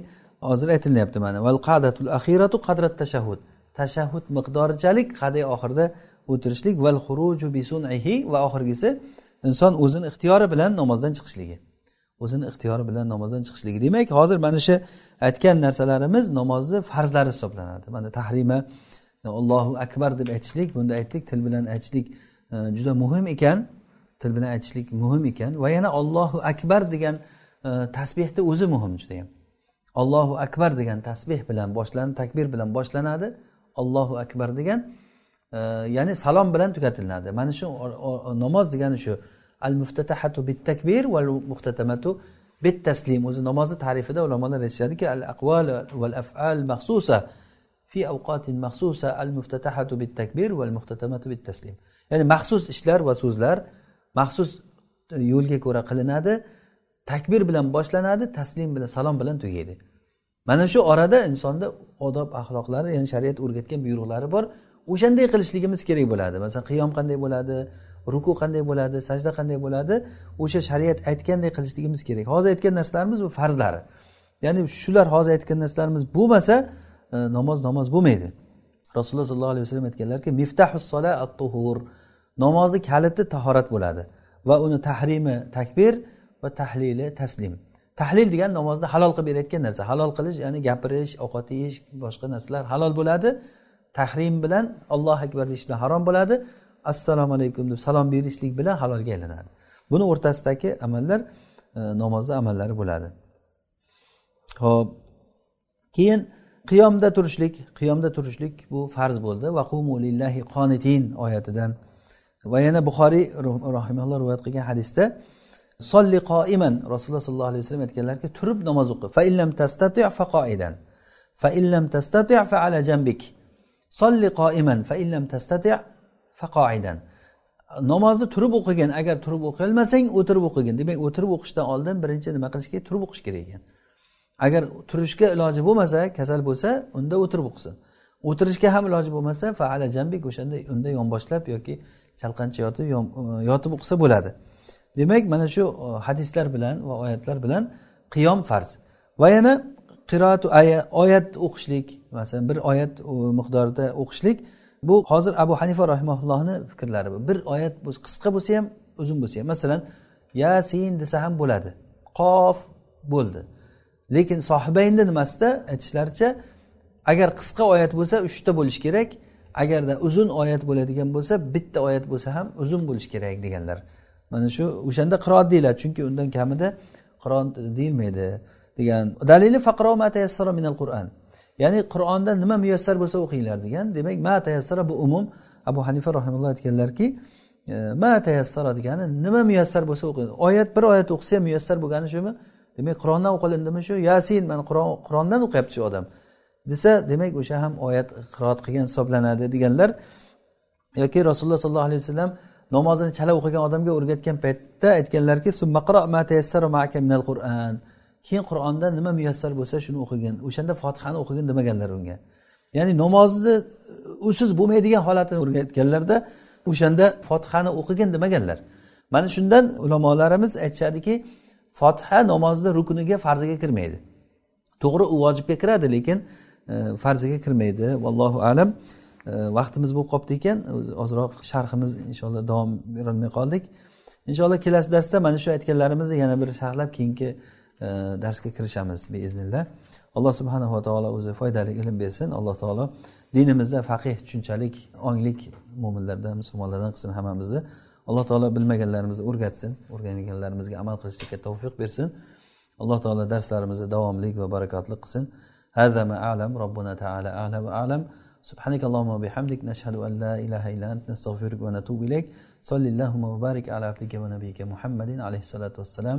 hozir aytilyapti mana val qadatul axiratu qadrat tashahhud. Tashahhud miqdorichalik qadiy oxirida o'tirishlik val xuruju bisun'ihi va oxirgisi inson o'zini ixtiyori bilan namozdan chiqishligi. O'zini ixtiyori bilan namozdan chiqishligi. Demak hozir mana shu aytgan narsalarimiz namozni farzlari hisoblanadi. Mana tahrima allohu akbar deb aytishlik bunda aytdik til bilan aytishlik e, juda muhim ekan. Til bilan aytishlik muhim ekan. Va yana ollohu akbar degan e, tasbehni o'zi muhim judayam. Ollohu akbar degan tasbeh bilan boshlanib takbir bilan boshlanadi. Ollohu akbar degan ya'ni salom bilan tugatiladi. Mana shu namoz degani shu al muftatahatu bit takbir val muhtatamatu bit taslim o'zi namozni tarifida ulamolar aytishadiki al aqval val afal maxsusa fi avqatin maxsusa al muftatahatu bit takbir val muhtatamatu bit taslim ya'ni maxsus ishlar va so'zlar maxsus yo'lga ko'ra qilinadi takbir bilan boshlanadi taslim bilan salom bilan tugaydi. Mana shu orada insonda odob axloqlari ya'ni shariat o'rgatgan buyruqlari bor. O'shanday qilishligimiz kerak bo'ladi. Masalan qiyom qanday bo'ladi ruku qanday bo'ladi sajda qanday bo'ladi o'sha shariat aytganday qilishligimiz kerak. Hozir aytgan narsalarimiz bu farzlari. Ya'ni shular hozir aytgan narsalarimiz bo'lmasa e, namoz namoz bo'lmaydi. Rasululloh sollallohu alayhi vasallam aytganlarki miftahus sola at tuhur namozni kaliti tahorat bo'ladi va uni tahrimi takbir va tahlili taslim. Tahlil degan namozni halol qilib berayotgan narsa. Halol qilish ya'ni gapirish ovqat yeyish boshqa narsalar halol bo'ladi. Tahrim bilan allohu akbar deyish bilan harom bo'ladi. Assalomu alaykum deb salom berishlik bilan halolga aylanadi. Buni o'rtasidagi amallar e, namozni amallari bo'ladi. Ho'p keyin qiyomda turishlik. Qiyomda turishlik bu farz bo'ldi. Vaqumu lillahi qonitin oyatidan. Va yana buxoriy rahimalloh rivoyat qilgan hadisda solli qoiman. Rasululloh sollallohu alayhi vasallam aytganlarki turib namoz o'qi. Fa illam tastati fa qoidan. Fa illam tastati fa ala jambik solli qoiman fa illam tastati fa namozni turib o'qigin agar turib o'qiolmasang o'tirib o'qigin. Demak o'tirib o'qishdan oldin birinchi nima qilish kerak turib o'qish kerak ekan. Agar turishga iloji bo'lmasa kasal bo'lsa unda o'tirib o'qisin. O'tirishga ham iloji bo'lmasa fa ala jambik o'shanda unda yonboshlab yoki chalqancha yotib e, yotib o'qisa bo'ladi. Demak mana shu e, hadislar bilan va oyatlar bilan qiyom farz. Va yana qiroat oyat o'qishlik masalan bir oyat miqdorida o'qishlik. Bu hozir abu hanifa rahimaullohni fikrlari bu. Bir oyat qisqa bo'lsa ham uzun bo'lsa ham. Masalan yasin desa ham bo'ladi. Qof bo'ldi. Lekin sohibaynni nimasida? Aytishlaricha agar qisqa oyat bo'lsa uchta bo'lishi kerak. Agarda uzun oyat bo'ladigan bo'lsa bitta oyat bo'lsa ham uzun bo'lishi kerak deganlar. Mana shu o'shanda qiroat deyiladi. Chunki undan kamida qiroat deyilmaydi. Degan. Dalili faqro ma tayassara minal qur'an ya'ni qur'onda nima muyassar bo'lsa o'qinglar degan. Demak ma tayassara bu umum. Abu hanifa rahimulloh aytganlarki e, ma tayassara degani nima muyassar bo'lsa o'qing. Oyat bir oyat o'qisa ham muyassar bo'lgani shumi? Demak qur'ondan o'qilindimi shu? Yasin mana qur'ondan o'qiyapti shu odam. Desa demak o'sha ham oyat qiroat qilgan hisoblanadi deganlar. Yoki rasululloh sollallohu alayhi vasallam namozini chala o'qigan odamga o'rgatgan paytda aytganlarki keyin qur'onda nima muyassar bo'lsa shuni o'qigin o'shanda fotihani o'qigin demaganlar unga. Ya'ni namozni e, usiz bo'lmaydigan holatini o'rgatganlarda o'shanda fotihani o'qigin demaganlar. Mana shundan ulamolarimiz aytishadiki fotiha namozni rukuniga farziga kirmaydi. To'g'ri u vojibga kiradi lekin e, farziga kirmaydi. Vallohu alam. E, vaqtimiz bo'lib qolibdi ekan. Ozroq sharhimiz inshaalloh davom berolmay qoldik. Inshaalloh kelasi darsda mana shu aytganlarimizni yana bir sharhlab keyingi darsga kirishamiz beiznillah alloh subhanava taolo o'zi foydali ilm bersin alloh taolo dinimizda faqih tushunchalik onglik mo'minlardan musulmonlardan qilsin hammamizni alloh taolo bilmaganlarimizni o'rgatsin o'rganganlarimizga amal qilishlikka tavfiq bersin alloh taolo darslarimizni davomli va barakotli qilsin هذا ما أعلم ربنا تعالى أعلى وأعلم سبحانك اللهم وبحمدك نشهد أن لا إله إلا أنت نستغفرك ونتوب إليك صلى اللهم وبارك على عبدك ونبيك محمد عليه الصلاة والسلام